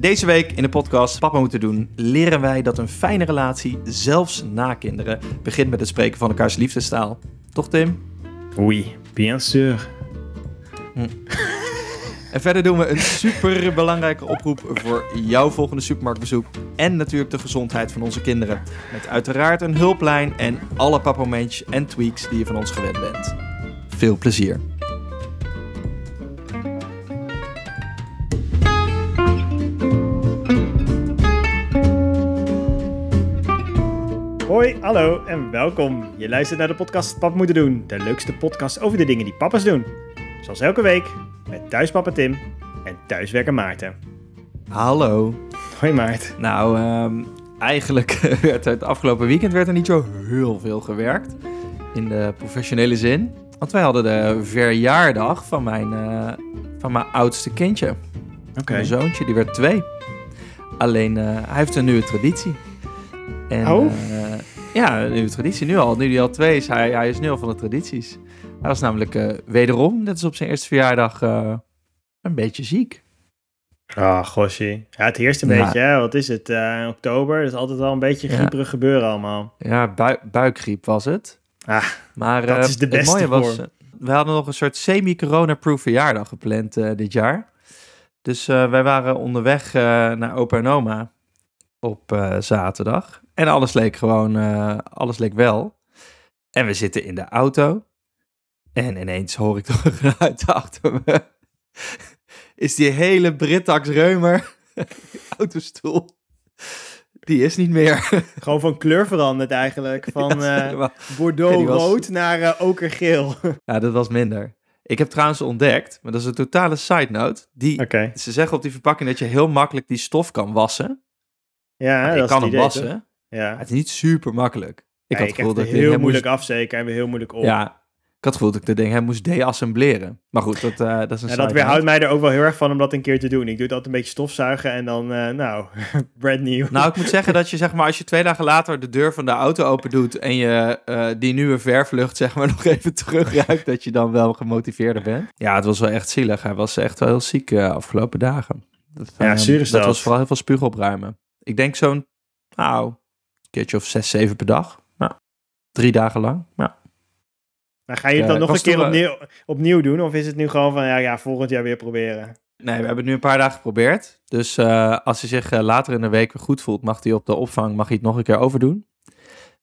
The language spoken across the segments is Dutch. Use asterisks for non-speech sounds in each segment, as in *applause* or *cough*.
Deze week in de podcast Papa moeten doen, leren wij dat een fijne relatie, zelfs na kinderen, begint met het spreken van elkaars liefdestaal. Toch Tim? Oui, bien sûr. En verder doen we een super belangrijke oproep voor jouw volgende supermarktbezoek. En natuurlijk de gezondheid van onze kinderen. Met uiteraard een hulplijn en alle papamomentjes en tweaks die je van ons gewend bent. Veel plezier. Hoi, hallo en welkom. Je luistert naar de podcast Pap moeten doen. De leukste podcast over de dingen die papa's doen. Zoals elke week met thuispapa Tim en thuiswerker Maarten. Hallo. Hoi Maart. Nou, ehm, eigenlijk *laughs* werd er het afgelopen weekend werd er niet zo heel veel gewerkt. In de professionele zin. Want wij hadden de verjaardag van mijn, eh, van mijn oudste kindje. Oké. Mijn zoontje, die werd twee. Alleen, eh, hij heeft een nieuwe traditie. En, Oh? eh, ja, een nieuwe traditie. Nu al. Nu hij al twee is, hij, hij is nu al van de tradities. Hij was namelijk eh, wederom, net als op zijn eerste verjaardag, eh, een beetje ziek. Ah, gosje. Ja, het Ja. beetje, hè? Wat is het? eh, oktober, dat is altijd wel een beetje Ja. grieperig gebeuren allemaal. Ja, bui- buikgriep was het. Ah, Maar Dat is de het beste mooie was, we hadden nog een soort semi-corona-proof verjaardag gepland dit jaar. Dus wij waren onderweg naar opa en oma op zaterdag. En alles leek gewoon, eh, alles leek wel. En we zitten in de auto. En ineens hoor ik *laughs* toch een geluid achter me. Is die hele Britax Reumer, autostoel, die is niet meer. gewoon van kleur veranderd eigenlijk. *laughs* Van Ja, eh, helemaal. bordeaux die was- rood naar eh, okergeel. *laughs* Ja, dat was minder. Ik heb trouwens ontdekt, maar dat is een totale side note. Die. Ze zeggen op die verpakking dat je heel makkelijk die stof kan wassen. Ja, dat kan hem wassen. Ja. Het is niet super makkelijk. Ik Ja, had het gevoel dat ik heel moeilijk moest, af zeker en weer heel moeilijk op. Ja, ik had het gevoel dat ik de ding hem moest deassembleren. Maar goed, dat, eh, dat is een Ja, side dat weerhoudt mij er ook wel heel erg van om dat een keer te doen. Ik doe het altijd een beetje stofzuigen en dan, eh, nou, *laughs* brand new. Nou, ik moet zeggen dat je zeg maar als je twee dagen later de deur van de auto open doet en je eh, die nieuwe verflucht zeg maar *laughs* nog even terugruikt, dat je dan wel gemotiveerder bent. Ja, het was wel echt zielig. Hij was echt wel heel ziek de afgelopen dagen. Dat, Ja, is dat. was vooral heel veel spuug opruimen. Ik denk zo'n, nou, keertje of zes, zeven per dag. Nou, drie dagen lang. Ja. Maar ga je het dan nog een keer toen, opnieuw, opnieuw doen? Of is het nu gewoon van, ja, ja, volgend jaar weer proberen? Nee, we hebben het nu een paar dagen geprobeerd. Dus eh, als hij zich eh, later in de week weer goed voelt, mag hij op de opvang mag hij het nog een keer overdoen.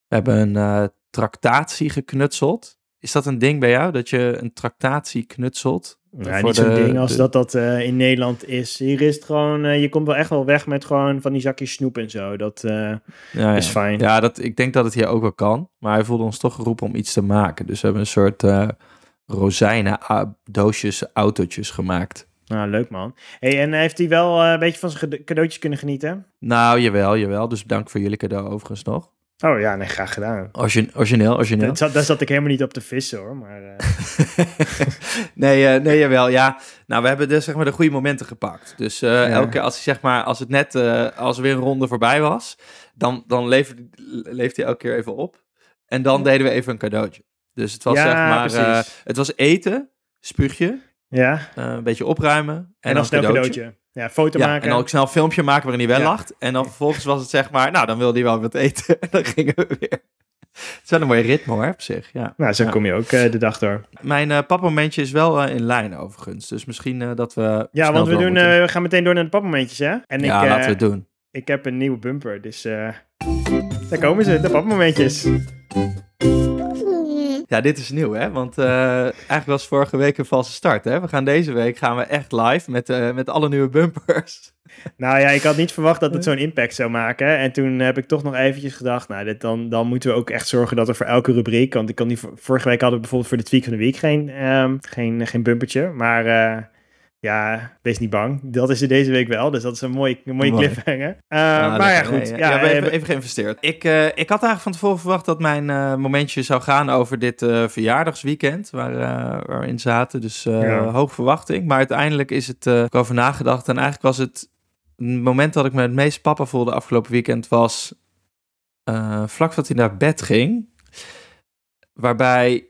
We hebben een eh, tractatie geknutseld. Is dat een ding bij jou, dat je een tractatie knutselt? Ja, niet zo'n ding als de- dat dat eh, in Nederland is. Hier is het gewoon, eh, je komt wel echt wel weg met gewoon van die zakjes snoep en zo. Dat eh, Ja, ja. is fijn. Ja, dat, ik denk dat het hier ook wel kan. Maar hij voelde ons toch geroepen om iets te maken. Dus we hebben een soort rozijnen doosjes, autootjes gemaakt. Nou, leuk man. Hey, en heeft hij wel een beetje van zijn cade- cadeautjes kunnen genieten? Nou, jawel, jawel. Dus dank voor jullie cadeau overigens nog. Oh ja, nee, graag gedaan. Origin- origineel, origineel. Daar zat, daar zat ik helemaal niet op te vissen hoor, maar... eh, *laughs* nee, eh, nee, jawel, ja. Nou, we hebben dus zeg maar de goede momenten gepakt. Dus eh, elke keer als zeg maar, als het net, als er weer een ronde voorbij was, dan, dan leeft, leeft hij elke keer even op. En dan deden we even een cadeautje. Dus het was Ja, zeg maar, het was eten, spuugje, ja, een beetje opruimen en, en, dan cadeautje. cadeautje. Ja, foto Ja, maken. en dan ook snel een filmpje maken waarin hij wel Ja. lacht. En dan vervolgens was het zeg maar, nou, dan wilde hij wel wat eten. *laughs* En dan gingen we weer. Het is wel een mooi ritme hoor, op zich. Ja. Nou, zo Ja. kom je ook eh, de dag door. Mijn eh papmomentje is wel eh, in lijn overigens. Dus misschien dat we. Ja, want we, doen, we gaan meteen door naar de papmomentjes, hè? En ja, ik, laten we het doen. ik heb een nieuwe bumper, dus daar komen ze, de papmomentjes. Ja, dit is nieuw, hè? Want eh, eigenlijk was vorige week een valse start, hè? We gaan deze week gaan we echt live met, eh, met alle nieuwe bumpers. *laughs* Nou ja, ik had niet verwacht dat het zo'n impact zou maken. En toen heb ik toch nog eventjes gedacht, nou, dit, dan, dan moeten we ook echt zorgen dat er voor elke rubriek, want ik kan niet, vorige week hadden we bijvoorbeeld voor de tweak van de week geen, ehm, geen, geen bumpertje, maar eh, ja, wees niet bang. Dat is er deze week wel, dus dat is een mooie, een mooie Mooi. cliffhanger. Ah, maar ja, goed. Ja, ja, we hebben even geïnvesteerd. Ik, eh, ik had eigenlijk van tevoren verwacht dat mijn eh, momentje zou gaan over dit verjaardagsweekend waar, waar we in zaten. Dus hoog verwachting. Maar uiteindelijk is het ook over nagedacht. En eigenlijk was het het moment dat ik me het meest papa voelde afgelopen weekend was vlak voordat hij naar bed ging. Waarbij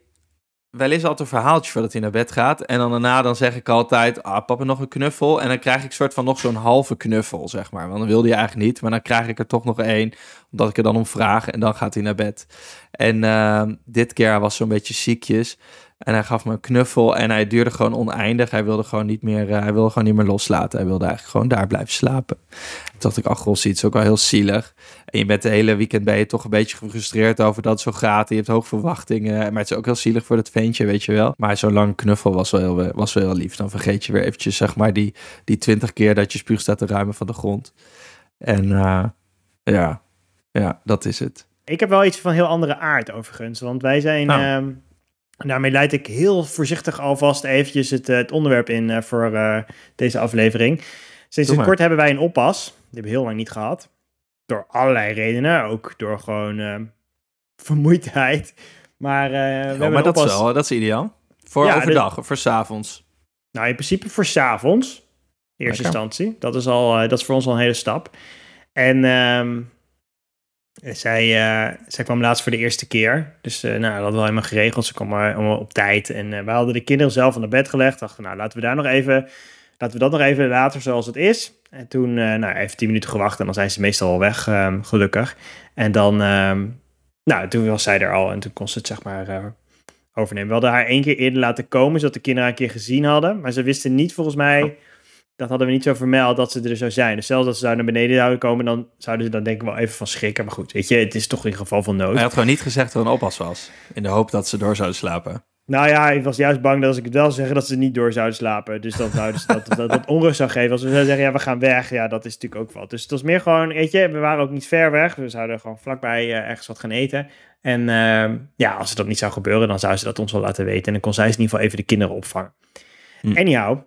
wel eens altijd een verhaaltje voordat hij naar bed gaat. En dan daarna dan zeg ik altijd, ah, papa nog een knuffel. En dan krijg ik soort van nog zo'n halve knuffel, zeg maar. Want dan wilde hij eigenlijk niet, maar dan krijg ik er toch nog één. Omdat ik er dan om vraag en dan gaat hij naar bed. En uh, dit keer was zo'n beetje ziekjes. En hij gaf me een knuffel en hij duurde gewoon oneindig. Hij wilde gewoon niet meer, uh, hij wilde gewoon niet meer loslaten. Hij wilde eigenlijk gewoon daar blijven slapen. Toen dacht ik, ach, Rossi, het is ook wel heel zielig. En je bent de hele weekend ben je toch een beetje gefrustreerd over dat het zo gaat. Je hebt hoge verwachtingen. Maar het is ook heel zielig voor dat ventje, weet je wel. Maar zo'n lang knuffel was wel, heel, was wel heel lief. Dan vergeet je weer eventjes, zeg maar, die, die twintig keer dat je spuug staat te ruimen van de grond. En uh, ja, ja, dat is het. Ik heb wel iets van heel andere aard overigens. Want wij zijn... Nou. Daarmee leid ik heel voorzichtig alvast eventjes het, het onderwerp in uh, voor uh, deze aflevering. Sinds kort hebben wij een oppas. Die hebben we heel lang niet gehad. Door allerlei redenen. Ook door gewoon uh, vermoeidheid. Maar, we oh, maar dat, is wel, dat is ideaal. Voor ja, overdag of voor s'avonds? Nou, in principe voor s'avonds. Eerste Lekker. instantie. Dat is, al, dat is voor ons al een hele stap. En um, zij, uh, zij kwam laatst voor de eerste keer. Dus uh, nou, dat hadden we helemaal geregeld. Ze kwam allemaal op tijd. En uh, we hadden de kinderen zelf aan de bed gelegd. Dachten, nou, laten we daar nog even... Laten we dat nog even later zoals het is. En toen, nou, even tien minuten gewacht. En dan zijn ze meestal al weg, um, gelukkig. En dan, um, nou, toen was zij er al. En toen kon ze het, zeg maar, overnemen. We hadden haar één keer eerder laten komen, zodat de kinderen een keer gezien hadden. Maar ze wisten niet, volgens mij... Oh dat hadden we niet zo vermeld dat ze er zo zijn. Dus zelfs als ze daar naar beneden zouden komen, dan zouden ze dan denk ik wel even van schrikken. Maar goed, weet je, het is toch in geval van nood. Hij had gewoon niet gezegd dat er een oppas was, in de hoop dat ze door zouden slapen. Nou ja, ik was juist bang dat als ik het wel zou zeggen, dat ze niet door zouden slapen. Dus dan zouden ze dat, dat, dat *laughs* onrust zou geven. Als we zouden zeggen, ja, we gaan weg. Ja, dat is natuurlijk ook wat. Dus het was meer gewoon, weet je, we waren ook niet ver weg. We zouden gewoon vlakbij uh, ergens wat gaan eten. En uh, ja, als dat niet zou gebeuren, dan zou ze dat ons wel laten weten. En dan kon zij in ieder geval even de kinderen opvangen. Hm. Anyhow,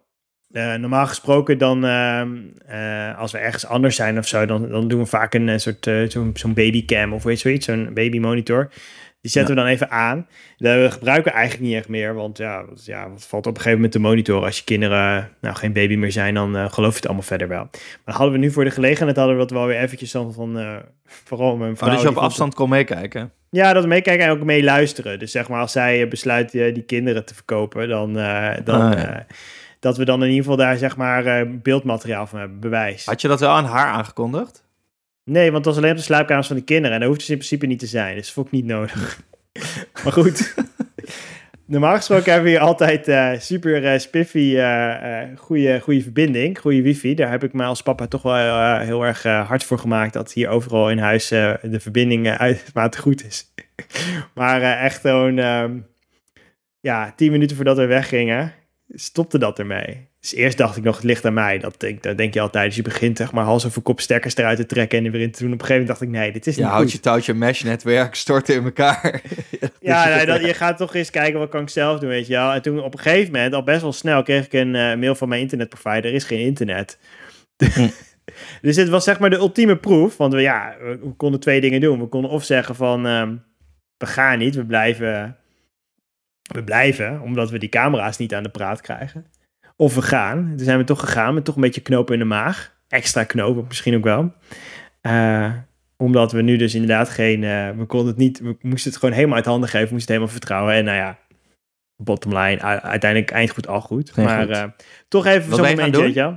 uh, normaal gesproken dan, uh, uh, als we ergens anders zijn of zo, dan, dan doen we vaak een, soort zo'n zo babycam of weet zoiets, zo'n babymonitor. Die zetten ja. we dan even aan. Dat gebruiken we eigenlijk niet echt meer, want ja, ja, wat valt op een gegeven moment de monitor. Als je kinderen nou, geen baby meer zijn, dan geloof je het allemaal verder wel. Maar hadden we nu voor de gelegenheid, hadden we dat wel weer eventjes dan van, vooral mijn vrouw. Oh, dat je op afstand kon meekijken? Ja, dat meekijken en ook meeluisteren. Dus zeg maar, als zij besluit die kinderen te verkopen, dan... dan ah, ja dat we dan in ieder geval daar zeg maar uh, beeldmateriaal van hebben, bewijs. Had je dat wel aan haar aangekondigd? Nee, want het was alleen op de slaapkamers van de kinderen en dat hoeft dus in principe niet te zijn. Dus dat vond ik niet nodig. *laughs* maar goed. *laughs* Normaal gesproken hebben we hier altijd uh, super uh, spiffy, uh, goede, goede verbinding, goede wifi. Daar heb ik me als papa toch wel heel erg hard voor gemaakt dat hier overal in huis de verbinding uitermate goed is. *laughs* maar echt gewoon, ehm, ja, tien minuten voordat we weggingen, stopte dat ermee. Dus eerst dacht ik nog, het ligt aan mij. Dat denk, dat denk je altijd. Dus je begint zeg maar hals over kop stekkers eruit te trekken en er weer in te doen. Op een gegeven moment dacht ik, nee, dit is niet Ja, houd je touwtje mesh-netwerk, *laughs* storten in elkaar. *laughs* ja, nee, dat, je gaat toch eens kijken, wat kan ik zelf doen, weet je wel. En toen op een gegeven moment, al best wel snel, kreeg ik een uh, mail van mijn internetprovider. Er is geen internet. *laughs* Hm. dus dit was zeg maar de ultieme proef. Want we, ja, we konden twee dingen doen. We konden of zeggen van, um, we gaan niet, we blijven we blijven, omdat we die camera's niet aan de praat krijgen. Of we gaan. Toen zijn we toch gegaan met toch een beetje knopen in de maag. Extra knopen misschien ook wel. Uh, omdat we nu dus inderdaad geen... Uh, we konden het niet... We moesten het gewoon helemaal uit handen geven. We moesten het helemaal vertrouwen. En nou ja, bottom line. Uiteindelijk eindgoed al goed. Geen maar goed. Uh, toch even zo'n momentje, weet je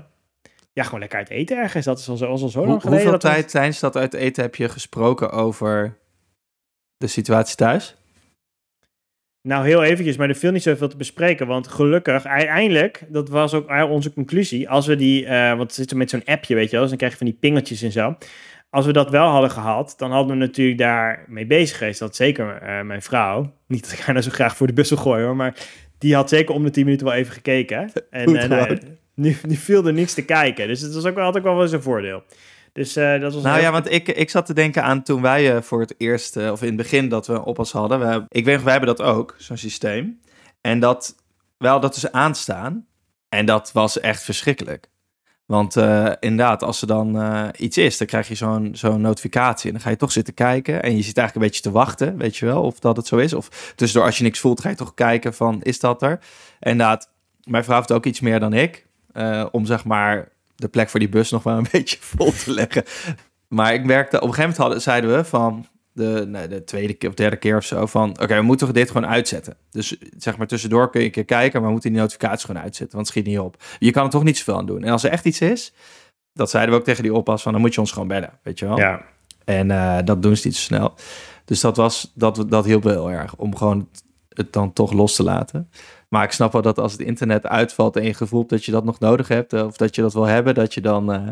Ja, gewoon lekker uit eten ergens. Dat is al zo, al zo lang geleden. Hoeveel tijd tijdens dat uit eten heb je gesproken over de situatie thuis? Nou, heel eventjes, maar er viel niet zoveel te bespreken. Want gelukkig, uiteindelijk, dat was ook onze conclusie. Als we die, uh, want zitten met zo'n appje, weet je wel, dus dan krijg je van die pingeltjes en zo. Als we dat wel hadden gehad, dan hadden we natuurlijk daar mee bezig geweest. Dat zeker uh, mijn vrouw. Niet dat ik haar nou zo graag voor de bus wil gooien hoor, maar die had zeker om de 10 minuten wel even gekeken. En, en uh, nu, nu viel er niets te kijken. Dus het was ook, had ook wel wel eens een voordeel. Dus uh, dat was. Nou ja, want ik, ik zat te denken aan toen wij uh, voor het eerst, uh, of in het begin dat we oppas hadden. We, ik weet nog, wij hebben dat ook, zo'n systeem. En dat, wel dat dus aanstaan. En dat was echt verschrikkelijk. Want inderdaad, als er dan iets is, dan krijg je zo'n zo'n notificatie. En dan ga je toch zitten kijken. En je zit eigenlijk een beetje te wachten, weet je wel, of dat het zo is. Of tussendoor, als je niks voelt, ga je toch kijken van, is dat er? En inderdaad, mijn vrouw heeft ook iets meer dan ik. om zeg maar de plek voor die bus nog wel een *laughs* beetje vol te leggen. Maar ik merkte, op een gegeven moment hadden, zeiden we van, de, nee, de tweede keer of derde keer of zo van... oké, we moeten dit gewoon uitzetten. Dus zeg maar tussendoor kun je een keer kijken... maar we moeten die notificaties gewoon uitzetten, want het schiet niet op. Je kan er toch niet zoveel aan doen. En als er echt iets is, dat zeiden we ook tegen die oppas... van dan moet je ons gewoon bellen, weet je wel. Ja. En eh, dat doen ze niet zo snel. Dus dat, was, dat, dat hielp heel erg, om gewoon het dan toch los te laten. Maar ik snap wel dat als het internet uitvalt en je gevoel dat je dat nog nodig hebt... eh, of dat je dat wil hebben, dat je dan... eh,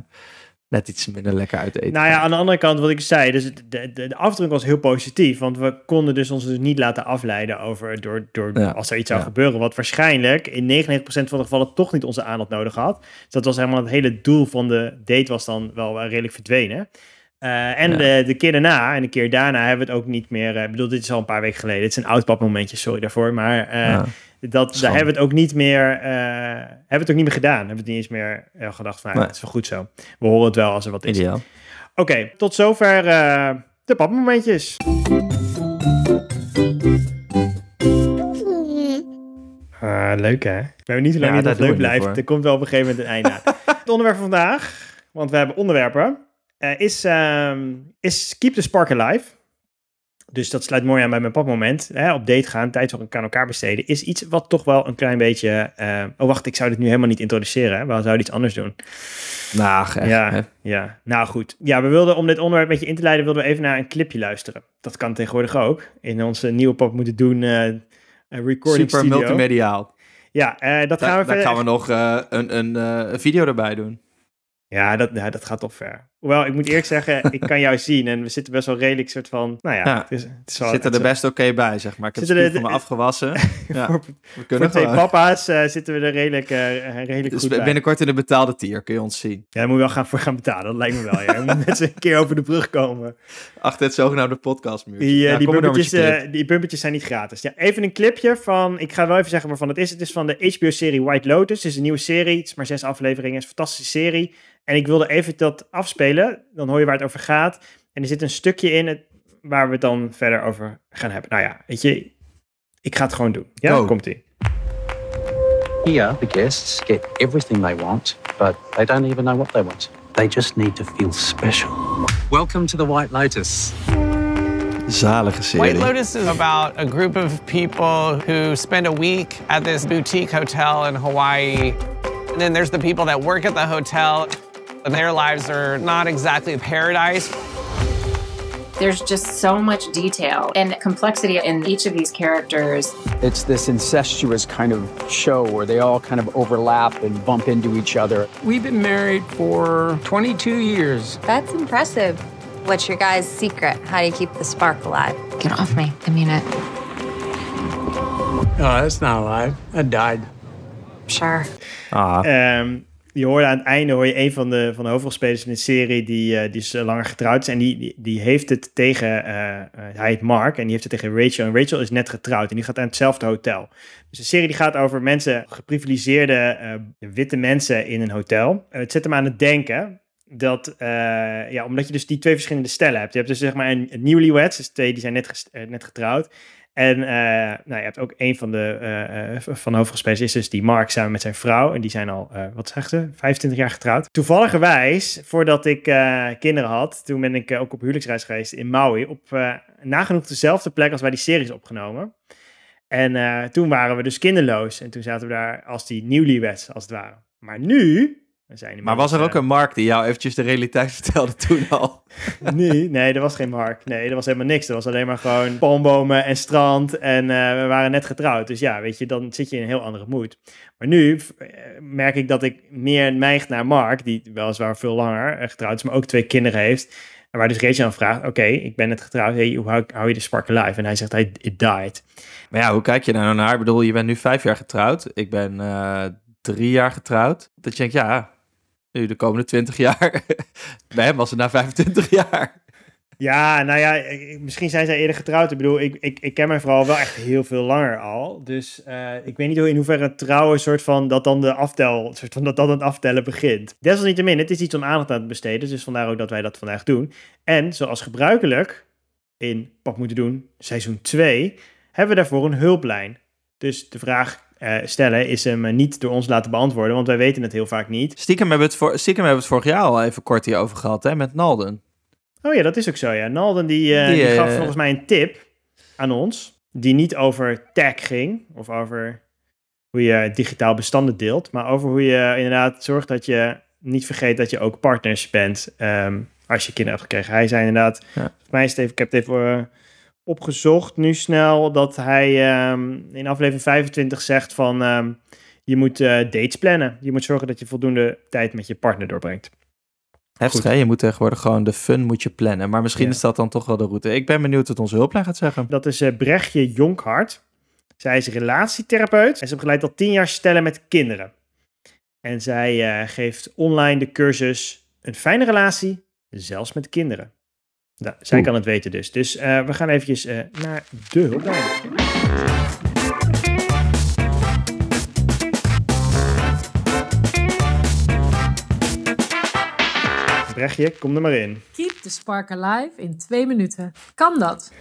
net iets minder lekker uit eten. Nou ja, aan de andere kant, wat ik zei, dus de, de, de afdruk was heel positief. Want we konden dus ons dus niet laten afleiden over door, door Ja, als er iets zou ja. gebeuren. Wat waarschijnlijk in 99% van de gevallen toch niet onze aandacht nodig had. Dus dat was helemaal het hele doel van de date was dan wel eh, redelijk verdwenen. Eh, en Ja. de, de keer daarna en de keer daarna hebben we het ook niet meer. eh, Ik bedoel, dit is al een paar weken geleden. Dit is een oud momentje, sorry daarvoor. Maar eh, Ja. dat, daar hebben we het ook niet meer, hebben we het ook niet meer gedaan. Hebben we het niet eens meer gedacht van, Nee. het is wel goed zo. We horen het wel als er wat is. Ideaal. Oké, tot zover de papmomentjes. Ah, leuk hè? We hebben niet hoe lang Ja, nog doen leuk het blijft. Er komt wel op een gegeven moment een einde aan. *laughs* het onderwerp van vandaag, want we hebben onderwerpen, eh, is, ehm, is Keep the Spark Alive. Dus dat sluit mooi aan bij mijn papmoment. Hè, op date gaan, tijd voor aan elkaar besteden, is iets wat toch wel een klein beetje... eh, oh wacht, ik zou dit nu helemaal niet introduceren. Hè? We zouden iets anders doen. Nou, echt, Ja, hè. ja, nou goed. Ja, we wilden om dit onderwerp een beetje in te leiden, wilden we even naar een clipje luisteren. Dat kan tegenwoordig ook. In onze nieuwe pop moeten doen eh recording super studio. multimediaal. Ja, dat gaan we daar gaan we nog een, een, een video erbij doen. Ja, dat, ja, dat gaat toch ver. Hoewel, ik moet eerlijk zeggen, *laughs* ik kan jou zien en we zitten best wel redelijk soort van, nou ja, Ja. het is, het is wel... Zitten er best oké bij, zeg maar. Ik heb het van me *laughs* afgewassen. *laughs* ja, voor, we voor kunnen twee gewoon. papa's eh, zitten we er redelijk, eh, redelijk Dus goed bij. binnenkort in de betaalde tier kun je ons zien. Ja, daar moet je wel gaan voor gaan betalen, dat lijkt me wel. Ja. Je moet met z'n een keer over de brug komen. Achter het zogenaamde podcastmuur. Die, eh, Ja, die, bumpertjes, die bumpertjes zijn niet gratis. Ja, even een clipje van, ik ga wel even zeggen waarvan het is. Het is van de HBO-serie White Lotus. Het is een nieuwe serie, het is maar zes afleveringen, het is een fantastische serie. En ik wilde even dat afspelen, dan hoor je waar het over gaat. En er zit een stukje in het, waar we het dan verder over gaan hebben. Nou ja, weet je, ik ga het gewoon doen. Ja, Go. komt-ie. Here, the guests get everything they want, but they don't even know what they want. They just need to feel special. Welcome to the White Lotus. Zalige serie. White Lotus is about a group of people who spend a week at this boutique hotel in Hawaii. And then there's the people that work at the hotel, their lives are not exactly a paradise. There's just so much detail and complexity in each of these characters. It's this incestuous kind of show where they all kind of overlap and bump into each other. We've been married for 22 years. That's impressive. What's your guys' secret? How do you keep the spark alive? Get off me. I mean it. No, that's not alive. I died. Sure. Ah, Ehm, je hoorde aan het einde hoor je een van de, van de hoofdrolspelers in de serie die, eh, die is eh, langer getrouwd. En die, die, die heeft het tegen, eh, hij heet Mark en die heeft het tegen Rachel. En Rachel is net getrouwd en die gaat aan hetzelfde hotel. Dus de serie die gaat over mensen, geprivilegeerde witte mensen in een hotel. Het zet hem aan het denken dat, ja, omdat je dus die twee verschillende stellen hebt. Je hebt dus zeg maar een, een newlyweds, dus twee die zijn net, net getrouwd. En eh, nou, je hebt ook een van de, eh, eh, van de dus die Mark samen met zijn vrouw. En die zijn al, wat zegt ze, 25 jaar getrouwd. Toevalligerwijs, voordat ik kinderen had, toen ben ik ook op huwelijksreis geweest in Maui. Op nagenoeg dezelfde plek als waar die serie is opgenomen. En toen waren we dus kinderloos. En toen zaten we daar als die newlyweds, als het ware. Maar nu... Zijn maar was er ook een Mark die jou eventjes de realiteit *laughs* vertelde toen al? *laughs* Nee, nee, er was geen Mark. Nee, er was helemaal niks. Er was alleen maar gewoon palmbomen en strand. En eh, we waren net getrouwd. Dus ja, weet je, dan zit je in een heel andere mood. Maar nu eh, merk ik dat ik meer neig naar Mark, die weliswaar veel langer eh, getrouwd is, maar ook twee kinderen heeft. En waar dus Rachel aan vraagt, oké, ik ben net getrouwd. Hey, hoe hou, hou je de spark alive? En hij zegt, hij it died. Maar ja, hoe kijk je daar nou naar? Ik bedoel, je bent nu vijf jaar getrouwd. Ik ben eh, drie jaar getrouwd. Dat je denkt, ja, nu de komende twintig jaar. *laughs* Bij hem was het na 25 jaar. Ja, nou ja, misschien zijn zij eerder getrouwd. Ik bedoel, ik, ik, ik ken mijn vrouw wel echt heel veel langer al. Dus eh, ik weet niet hoe in hoeverre trouwen soort van dat dan de aftel, soort van dat dan het aftellen begint. Desalniettemin, het is iets om aandacht aan te besteden. Dus vandaar ook dat wij dat vandaag doen. En zoals gebruikelijk in Pap moeten doen, seizoen 2, hebben we daarvoor een hulplijn. Dus de vraag eh, stellen is hem eh, niet door ons laten beantwoorden, want wij weten het heel vaak niet. Stiekem hebben we het, voor, stiekem hebben we het vorig jaar al even kort hierover gehad, hè, met Nalden. Oh ja, dat is ook zo, ja. Nalden die, eh, Die, die, gaf volgens mij een tip aan ons, die niet over tag ging, of over hoe je digitaal bestanden deelt, maar over hoe je inderdaad zorgt dat je niet vergeet dat je ook partners bent ehm, als je kinderen hebt gekregen. Hij zei inderdaad, Ja. volgens mij is het even, ik heb het even opgezocht nu snel, dat hij ehm, in aflevering 25 zegt van ehm, je moet eh, dates plannen. Je moet zorgen dat je voldoende tijd met je partner doorbrengt. Heftig, hè? Je moet tegenwoordig gewoon de fun moet je plannen. Maar misschien Ja. is dat dan toch wel de route. Ik ben benieuwd wat onze hulplijn gaat zeggen. Dat is eh, Brechtje Jonkhart. Zij is relatietherapeut en ze begeleidt al tien jaar stellen met kinderen. En zij eh, geeft online de cursus Een fijne relatie, zelfs met kinderen. Nou, zij Oeh. kan het weten dus. Dus eh, we gaan eventjes eh, naar de hulplijn. Brechtje, kom er maar in. Keep the spark alive in twee minuten. Kan dat?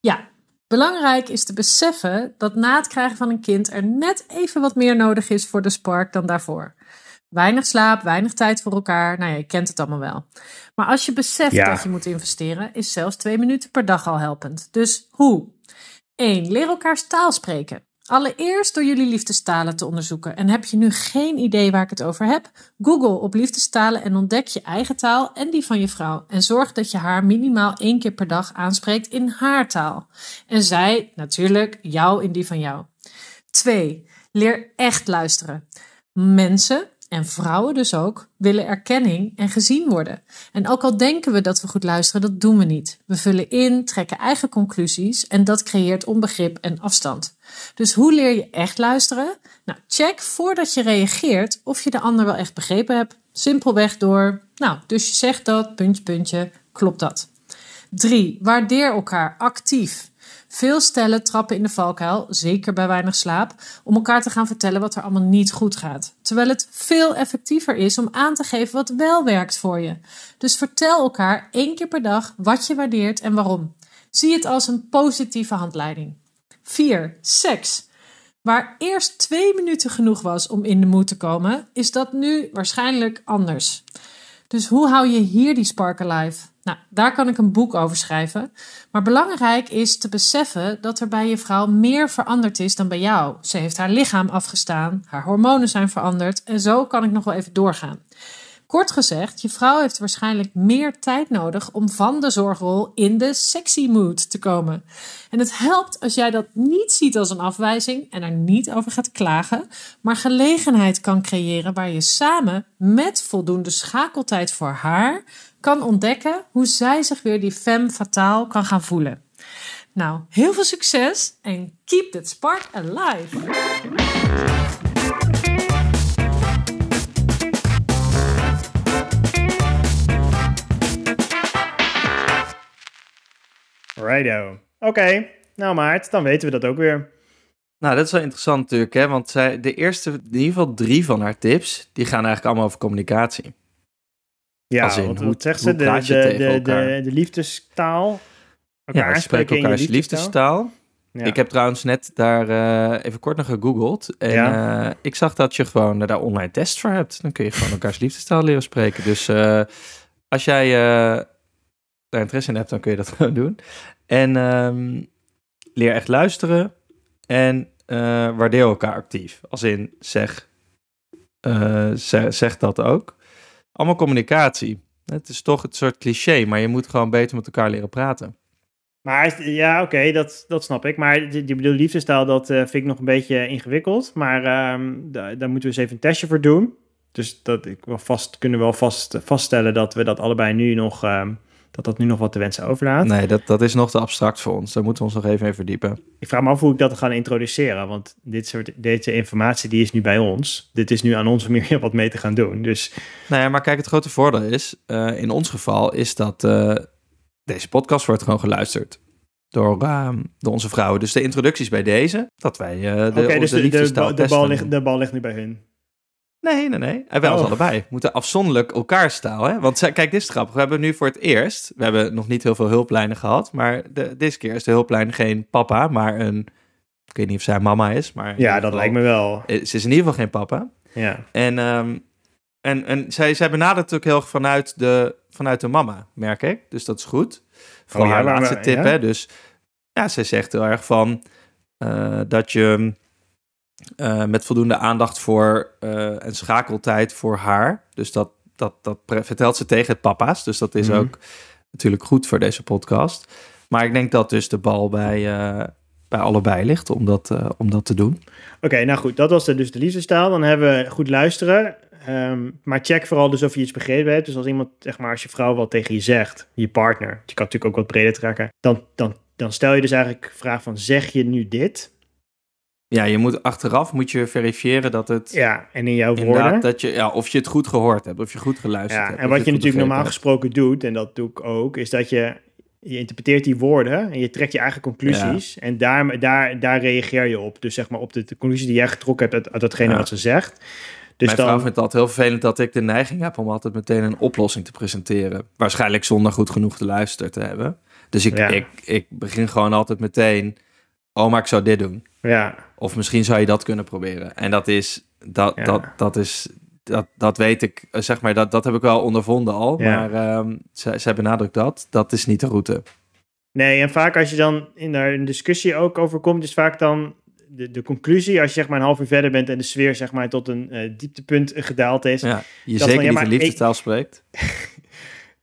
Ja. Belangrijk is te beseffen dat na het krijgen van een kind er net even wat meer nodig is voor de spark dan daarvoor. Weinig slaap, weinig tijd voor elkaar. Nou ja, je kent het allemaal wel. Maar als je beseft Ja. dat je moet investeren, is zelfs twee minuten per dag al helpend. Dus hoe? 1. Leer elkaars taal spreken. Allereerst door jullie liefdestalen te onderzoeken. En heb je nu geen idee waar ik het over heb? Google op liefdestalen en ontdek je eigen taal en die van je vrouw. En zorg dat je haar minimaal één keer per dag aanspreekt in haar taal. En zij natuurlijk jou in die van jou. 2. Leer echt luisteren. Mensen, en vrouwen dus ook, willen erkenning en gezien worden. En ook al denken we dat we goed luisteren, dat doen we niet. We vullen in, trekken eigen conclusies en dat creëert onbegrip en afstand. Dus hoe leer je echt luisteren? Nou, check voordat je reageert of je de ander wel echt begrepen hebt. Simpelweg door, nou, dus je zegt dat, puntje, puntje, klopt dat. 3. Waardeer elkaar actief. Veel stellen trappen in de valkuil, zeker bij weinig slaap, om elkaar te gaan vertellen wat er allemaal niet goed gaat. Terwijl het veel effectiever is om aan te geven wat wel werkt voor je. Dus vertel elkaar één keer per dag wat je waardeert en waarom. Zie het als een positieve handleiding. 4. Seks. Waar eerst twee minuten genoeg was om in de moed te komen, is dat nu waarschijnlijk anders. Dus hoe hou je hier die spark alive? Nou, daar kan ik een boek over schrijven. Maar belangrijk is te beseffen dat er bij je vrouw meer veranderd is dan bij jou. Ze heeft haar lichaam afgestaan, haar hormonen zijn veranderd en zo kan ik nog wel even doorgaan. Kort gezegd, je vrouw heeft waarschijnlijk meer tijd nodig om van de zorgrol in de sexy mood te komen. En het helpt als jij dat niet ziet als een afwijzing en er niet over gaat klagen, maar gelegenheid kan creëren waar je samen met voldoende schakeltijd voor haar kan ontdekken hoe zij zich weer die femme fataal kan gaan voelen. Nou, heel veel succes en keep that spark alive! Righto. Oké, nou Maart, dan weten we dat ook weer. Nou, dat is wel interessant natuurlijk, hè? Want zij, de eerste, in ieder geval drie van haar tips, die gaan eigenlijk allemaal over communicatie. Ja, Als in, wat, hoe- zegt ze? De, de, de, elkaar? de, de liefdestaal. Elkaar ja, ze aanspreken spreken in je elkaars liefdestaal. Ja. Ik heb trouwens net daar eh, even kort naar gegoogeld. En Ja. eh, ik zag dat je gewoon eh, daar online tests voor hebt. Dan kun je gewoon elkaars *laughs* liefdestaal leren spreken. Dus als jij daar interesse in hebt, dan kun je dat *laughs* gewoon doen. En ehm, leer echt luisteren. En waardeer elkaar actief. Als in, zeg, zeg, zeg dat ook. Allemaal communicatie. Het is toch het soort cliché, maar je moet gewoon beter met elkaar leren praten. Maar ja, oké, dat, dat snap ik. Maar die, bedoel, liefdestaal, dat eh, vind ik nog een beetje ingewikkeld. Maar ehm, da- daar moeten we eens even een testje voor doen. Dus dat ik wel vast, kunnen we wel vast, vaststellen dat we dat allebei nu nog, ehm, dat dat nu nog wat te wensen overlaat. Nee, dat, dat is nog te abstract voor ons. Daar moeten we ons nog even in verdiepen. Ik vraag me af hoe ik dat ga introduceren. Want dit soort, deze informatie die is nu bij ons. Dit is nu aan ons om hier wat mee te gaan doen. Dus Nou ja, maar kijk, het grote voordeel is, eh, in ons geval, is dat eh, deze podcast wordt gewoon geluisterd. Door, eh, door onze vrouwen. Dus de introducties bij deze, dat wij eh de, oké, dus de, de, de, bal ligt, de bal ligt nu bij hun. Nee, nee, nee. En wij ons Oh. allebei. We moeten afzonderlijk elkaar taal. Hè? Want zij- kijk, dit is grappig. We hebben nu voor het eerst, we hebben nog niet heel veel hulplijnen gehad, maar de, deze keer is de hulplijn geen papa, maar een, ik weet niet of zij mama is, maar Ja, dat geval- lijkt me wel. eh, Ze is in ieder geval geen papa. Ja. En, ehm, en, en zij, zij benadert het ook heel erg vanuit de vanuit de mama, merk ik. Dus dat is goed. Vooral Oh ja, haar laatste tip, ja? hè. Dus ja, zij zegt heel erg van... eh, dat je eh, met voldoende aandacht voor eh, en schakeltijd voor haar... Dus dat, dat, dat vertelt ze tegen het papa's. Dus dat is Mhm. ook natuurlijk goed voor deze podcast. Maar ik denk dat dus de bal bij, eh, bij allebei ligt om dat, om dat te doen. Oké, nou goed, dat was de, dus de liefdestaal. Dan hebben we goed luisteren. Ehm, maar check vooral dus of je iets begrepen hebt. Dus als iemand, zeg maar, als je vrouw wat tegen je zegt, je partner, je kan natuurlijk ook wat breder trekken, dan, dan, dan stel je dus eigenlijk de vraag van, zeg je nu dit? Ja, je moet achteraf moet je verifiëren dat het Ja, en in jouw woorden. dat je ja, of je het goed gehoord hebt, of je goed geluisterd Ja, hebt. en wat je natuurlijk normaal hebt. gesproken doet, en dat doe ik ook, is dat je, je interpreteert die woorden en je trekt je eigen conclusies. En daar, daar, daar reageer je op. Dus zeg maar op de, de conclusie die jij getrokken hebt uit, uit datgene Ja. wat ze zegt. Dus Mijn vrouw dan, vindt het altijd heel vervelend dat ik de neiging heb om altijd meteen een oplossing te presenteren. Waarschijnlijk zonder goed genoeg te luisteren te hebben. Dus ik, ik, ik begin gewoon altijd meteen, oh, maar ik zou dit doen. ja, Of misschien zou je dat kunnen proberen. En dat is, dat, Ja. dat, dat is, dat, dat weet ik, eh, zeg maar, dat, dat heb ik wel ondervonden al. Ja. Maar ehm zij, zij benadrukt dat, dat is niet de route. Nee, en vaak als je dan in daar een discussie ook over komt, is vaak dan de, de conclusie, als je zeg maar een half uur verder bent en de sfeer zeg maar tot een eh, dieptepunt gedaald is. Ja, je zeker van, ja, niet in liefdestaal spreekt. *laughs*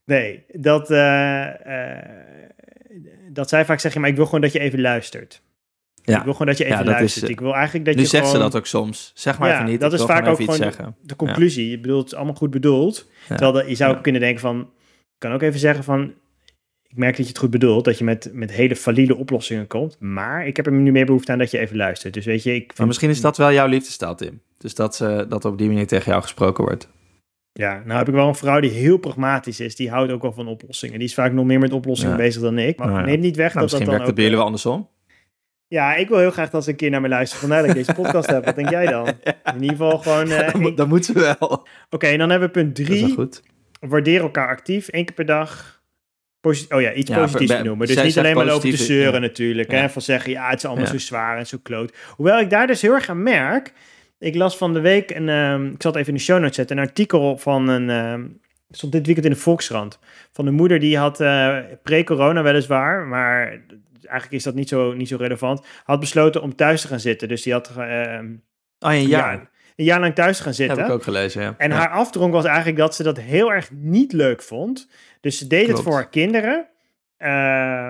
Nee, dat, eh, dat zij vaak zeggen, maar ik wil gewoon dat je even luistert. Ja. Ik wil gewoon dat je even luistert. eh, ik wil eigenlijk dat Nu je zegt gewoon... ze dat ook soms. Zeg maar Ja, even niet. dat ik is vaak ook gewoon zeggen. de conclusie. Je bedoelt het allemaal goed bedoeld. Terwijl dat, je zou ook kunnen denken van... Je kan ook even zeggen van... Ik merk dat je het goed bedoelt. Dat je met, met hele valide oplossingen komt. Maar ik heb er nu meer behoefte aan dat je even luistert. Dus weet je, ik vind... Maar misschien is dat wel jouw liefdestaal, Tim. Dus dat, ze, dat op die manier tegen jou gesproken wordt. Ja, nou heb ik wel een vrouw die heel pragmatisch is. Die houdt ook wel van oplossingen. Die is vaak nog meer met oplossingen bezig dan ik. Maar Nou neem niet weg Nou, dat dat misschien dan werkt het ook... bij jullie eh, wel andersom. Ja, ik wil heel graag dat ze een keer naar me luisteren. Vandaar dat ik deze podcast heb. Wat denk jij dan? *laughs* In ieder geval gewoon... eh, *laughs* dat, moet- dat ze wel. Oké, en dan hebben we punt Dat drie. goed. Waardeer elkaar actief. één keer per dag. Oh ja, iets Ja, positiefs benoemen. Dus niet alleen maar lopen te zeuren ja. natuurlijk. Ja. Hè? Van zeggen, ja, het is allemaal zo zwaar en zo kloot. Hoewel ik daar dus heel erg aan merk. Ik las van de week, een, ehm, ik zal het even in de show notes zetten, een artikel van een... ehm, stond dit weekend in de Volkskrant. Van een moeder die had eh, pre-corona weliswaar, maar eigenlijk is dat niet zo, niet zo relevant. Had besloten om thuis te gaan zitten. Dus die had ehm, Oh, een jaar. ja, een jaar lang thuis te gaan Dat zitten. heb ik ook gelezen, ja. En Ja. haar afdronk was eigenlijk dat ze dat heel erg niet leuk vond. Dus ze deed het voor haar kinderen. eh,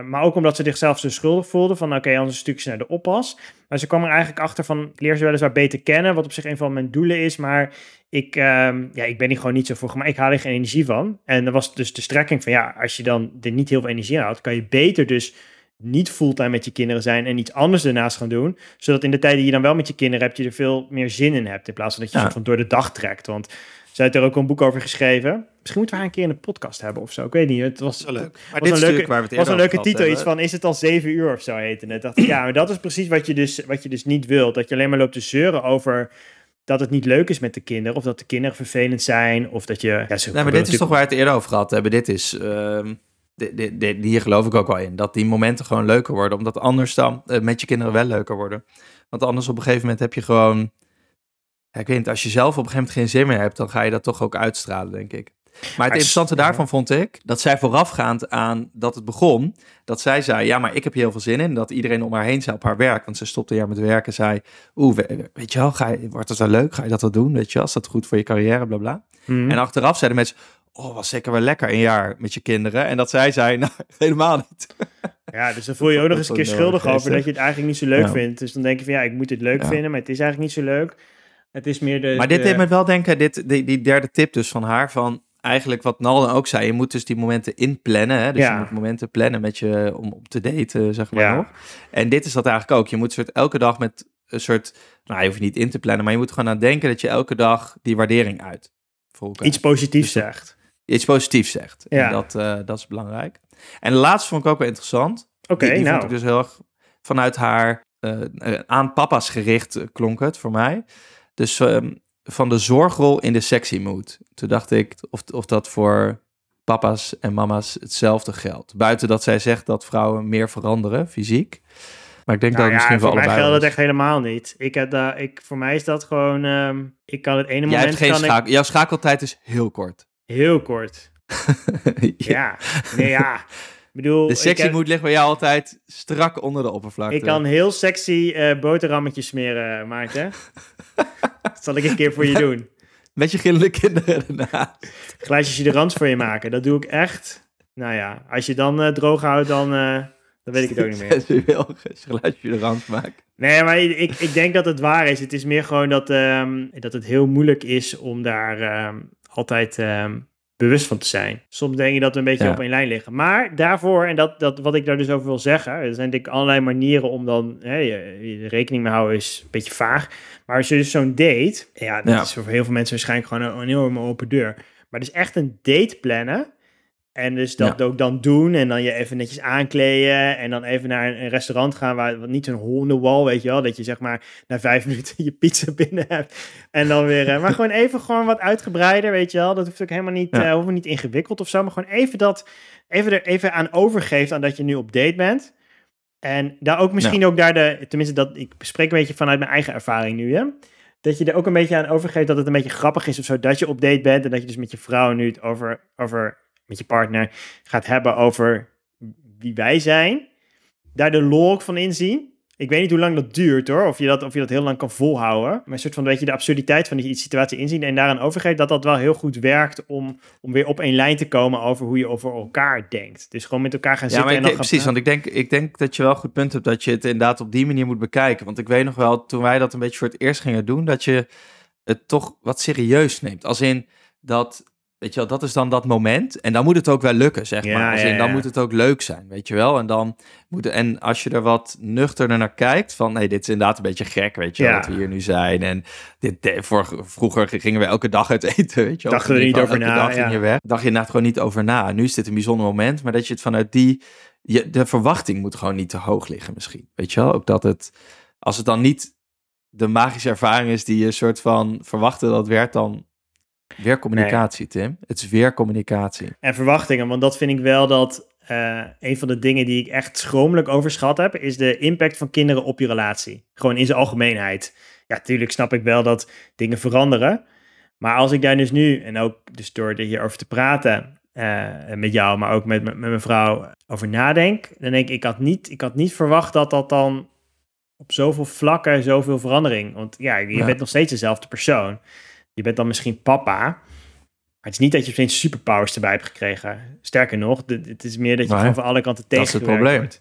maar ook omdat ze zichzelf zo schuldig voelde. Van oké, anders stuur ze naar de oppas. Maar ze kwam er eigenlijk achter van... Ik leer ze weliswaar beter kennen. Wat op zich een van mijn doelen is. Maar ik, ehm, ja, ik ben hier gewoon niet zo voor gemaakt. Ik haal er geen energie van. En dat was dus de strekking van... Ja, als je dan er niet heel veel energie aan houdt... kan je beter dus niet fulltime met je kinderen zijn... en iets anders ernaast gaan doen. Zodat in de tijd die je dan wel met je kinderen hebt... je er veel meer zin in hebt. In plaats van dat je Ja. van door de dag trekt. Want zij heeft er ook een boek over geschreven. Misschien moeten we haar een keer in een podcast hebben of zo. Ik weet niet. Het was, Zo leuk. Maar was dit is een leuke, waar we het was een leuke titel. Iets van, is het al zeven uur of zo heette het. dacht ik, ja, maar dat is precies wat je, dus, wat je dus niet wilt. Dat je alleen maar loopt te zeuren over dat het niet leuk is met de kinderen. Of dat de kinderen vervelend zijn. Of dat je... Ja, ze Nee, maar dit is toch waar we het eerder over gehad hebben. Dit is, ehm, hier geloof ik ook wel in. Dat die momenten gewoon leuker worden. Omdat anders dan eh, met je kinderen wel leuker worden. Want anders op een gegeven moment heb je gewoon... Ja, ik weet niet, als je zelf op een gegeven moment geen zin meer hebt... dan ga je dat toch ook uitstralen, denk ik. Maar het interessante ja. daarvan vond ik... dat zij voorafgaand aan dat het begon... dat zij zei, ja, maar ik heb hier heel veel zin in. Dat iedereen om haar heen zei op haar werk. Want ze stopte jaar met werken. Zei, oeh, we- weet je wel, ga je, wordt het wel leuk? Ga je dat wel doen? Weet je wel, is dat goed voor je carrière? Bla, bla. Mhm. En achteraf zeiden mensen, oh, was zeker wel lekker een jaar met je kinderen. En dat zij zei, *laughs* nou, helemaal niet. Ja, dus dan voel je je ook nog eens een keer schuldig over dat je het eigenlijk niet zo leuk Ja. vindt. Dus dan denk je van ja, ik moet het leuk Ja. vinden, maar het is eigenlijk niet zo leuk. Het is meer de... Maar dit de- deed me wel denken, dit, die, die derde tip dus van haar, van eigenlijk wat Nalden ook zei, je moet dus die momenten inplannen. Hè? Dus Ja. je moet momenten plannen met je, om op te daten, zeg maar nog. En dit is dat eigenlijk ook. Je moet soort elke dag met een soort, nou je hoeft niet in te plannen, maar je moet gewoon aan denken dat je elke dag die waardering uit. Iets positiefs Dus zegt. Iets positiefs zegt. Ja. En dat, eh, dat is belangrijk. En de laatste vond ik ook wel interessant. Oké, nou. vond ik dus heel erg vanuit haar eh, eh, aan papa's gericht klonk het voor mij. Dus ehm, van de zorgrol in de sexy mood. Toen dacht ik of, of dat voor papa's en mama's hetzelfde geldt. Buiten dat zij zegt dat vrouwen meer veranderen, fysiek. Maar ik denk Nou dat ja, misschien voor voor mij geldt is. echt helemaal niet. Ik heb daar, ik, voor mij is dat gewoon, ehm, ik kan het ene Jij moment hebt geen kan ik schakel. Jouw schakeltijd is heel kort. Heel kort. *laughs* Ja, nee ja. Ik bedoel, De sexy heb- moed ligt bij jou altijd strak onder de oppervlakte. Ik kan heel sexy eh boterhammetjes smeren, Maarten. *laughs* dat zal ik een keer voor je doen. Met je gillende kinderen daarna. Glaasjes Chiderans voor je maken. Dat doe ik echt. Nou ja, als je dan eh, droog houdt, dan, eh, dan weet ik het ook niet meer. *laughs* Sensueel de rand maken. Nee, maar ik, ik denk dat het waar is. Het is meer gewoon dat, ehm, dat het heel moeilijk is om daar ehm, altijd ehm, bewust van te zijn. Soms denk je dat we een beetje Ja. op één lijn liggen. Maar daarvoor, en dat, dat, wat ik daar dus over wil zeggen, er zijn denk ik allerlei manieren om dan hè, je, je rekening mee houden, is een beetje vaag. Maar als je dus zo'n date, ja, dat Ja. is voor heel veel mensen waarschijnlijk gewoon een, een enorme open deur. Maar dus echt een date plannen. En dus dat Ja. ook dan doen en dan je even netjes aankleden en dan even naar een, restaurant gaan waar wat niet zo'n hondenwal, weet je wel, dat je zeg maar na vijf *laughs* minuten je pizza binnen hebt en dan weer, eh, maar gewoon even gewoon wat uitgebreider, weet je wel, dat hoeft ook helemaal niet, Ja. eh, hoeft niet ingewikkeld of zo, maar gewoon even dat, even er even aan overgeeft aan dat je nu op date bent. En daar ook misschien ook daar de, tenminste dat, ik spreek een beetje vanuit mijn eigen ervaring nu, hè. Dat je er ook een beetje aan overgeeft dat het een beetje grappig is of zo, dat je op date bent en dat je dus met je vrouw nu het over, over met je partner gaat hebben over wie wij zijn. Daar de lol van inzien. Ik weet niet hoe lang dat duurt hoor, of je dat, of je dat heel lang kan volhouden. Maar een soort van, weet je, de absurditeit van die situatie inzien en daaraan overgeeft, dat dat wel heel goed werkt om, om weer op één lijn te komen over hoe je over elkaar denkt. Dus gewoon met elkaar gaan Ja, zitten en ik dan gaan precies, want ik denk, ik denk dat je wel een goed punt hebt dat je het inderdaad op die manier moet bekijken. Want ik weet nog wel, toen wij dat een beetje voor het eerst gingen doen, dat je het toch wat serieus neemt. Als in dat, weet je wel, dat is dan dat moment. En dan moet het ook wel lukken, zeg Ja, maar. Als ja, in, dan moet het ook leuk zijn, weet je wel. En dan moet en als je er wat nuchterder naar kijkt, van nee, dit is inderdaad een beetje gek, weet je wel, dat we hier nu zijn. En dit, voor, vroeger gingen we elke dag uit eten, weet je wel. Dachten we er niet over na, dag ging je weg. Dacht je inderdaad gewoon niet over na. Nu is dit een bijzonder moment, maar dat je het vanuit die je, de verwachting moet gewoon niet te hoog liggen misschien. Weet je wel? Ook dat het, als het dan niet de magische ervaring is die je soort van verwachtte dat werd, dan weer communicatie, Tim. Het is weer communicatie. En verwachtingen, want dat vind ik wel dat eh, een van de dingen die ik echt schromelijk overschat heb, is de impact van kinderen op je relatie. Gewoon in zijn algemeenheid. Ja, tuurlijk snap ik wel dat dingen veranderen. Maar als ik daar dus nu, en ook dus door er hierover te praten eh, met jou, maar ook met, met mijn vrouw over nadenk, dan denk ik, ik had, niet, ik had niet verwacht dat dat dan op zoveel vlakken zoveel verandering. Want ja, je Ja. bent nog steeds dezelfde persoon. Je bent dan misschien papa, maar het is niet dat je opeens superpowers erbij hebt gekregen. Sterker nog, dit- het is meer dat je Nee, van alle kanten dat is het tegengewerkt probleem. wordt.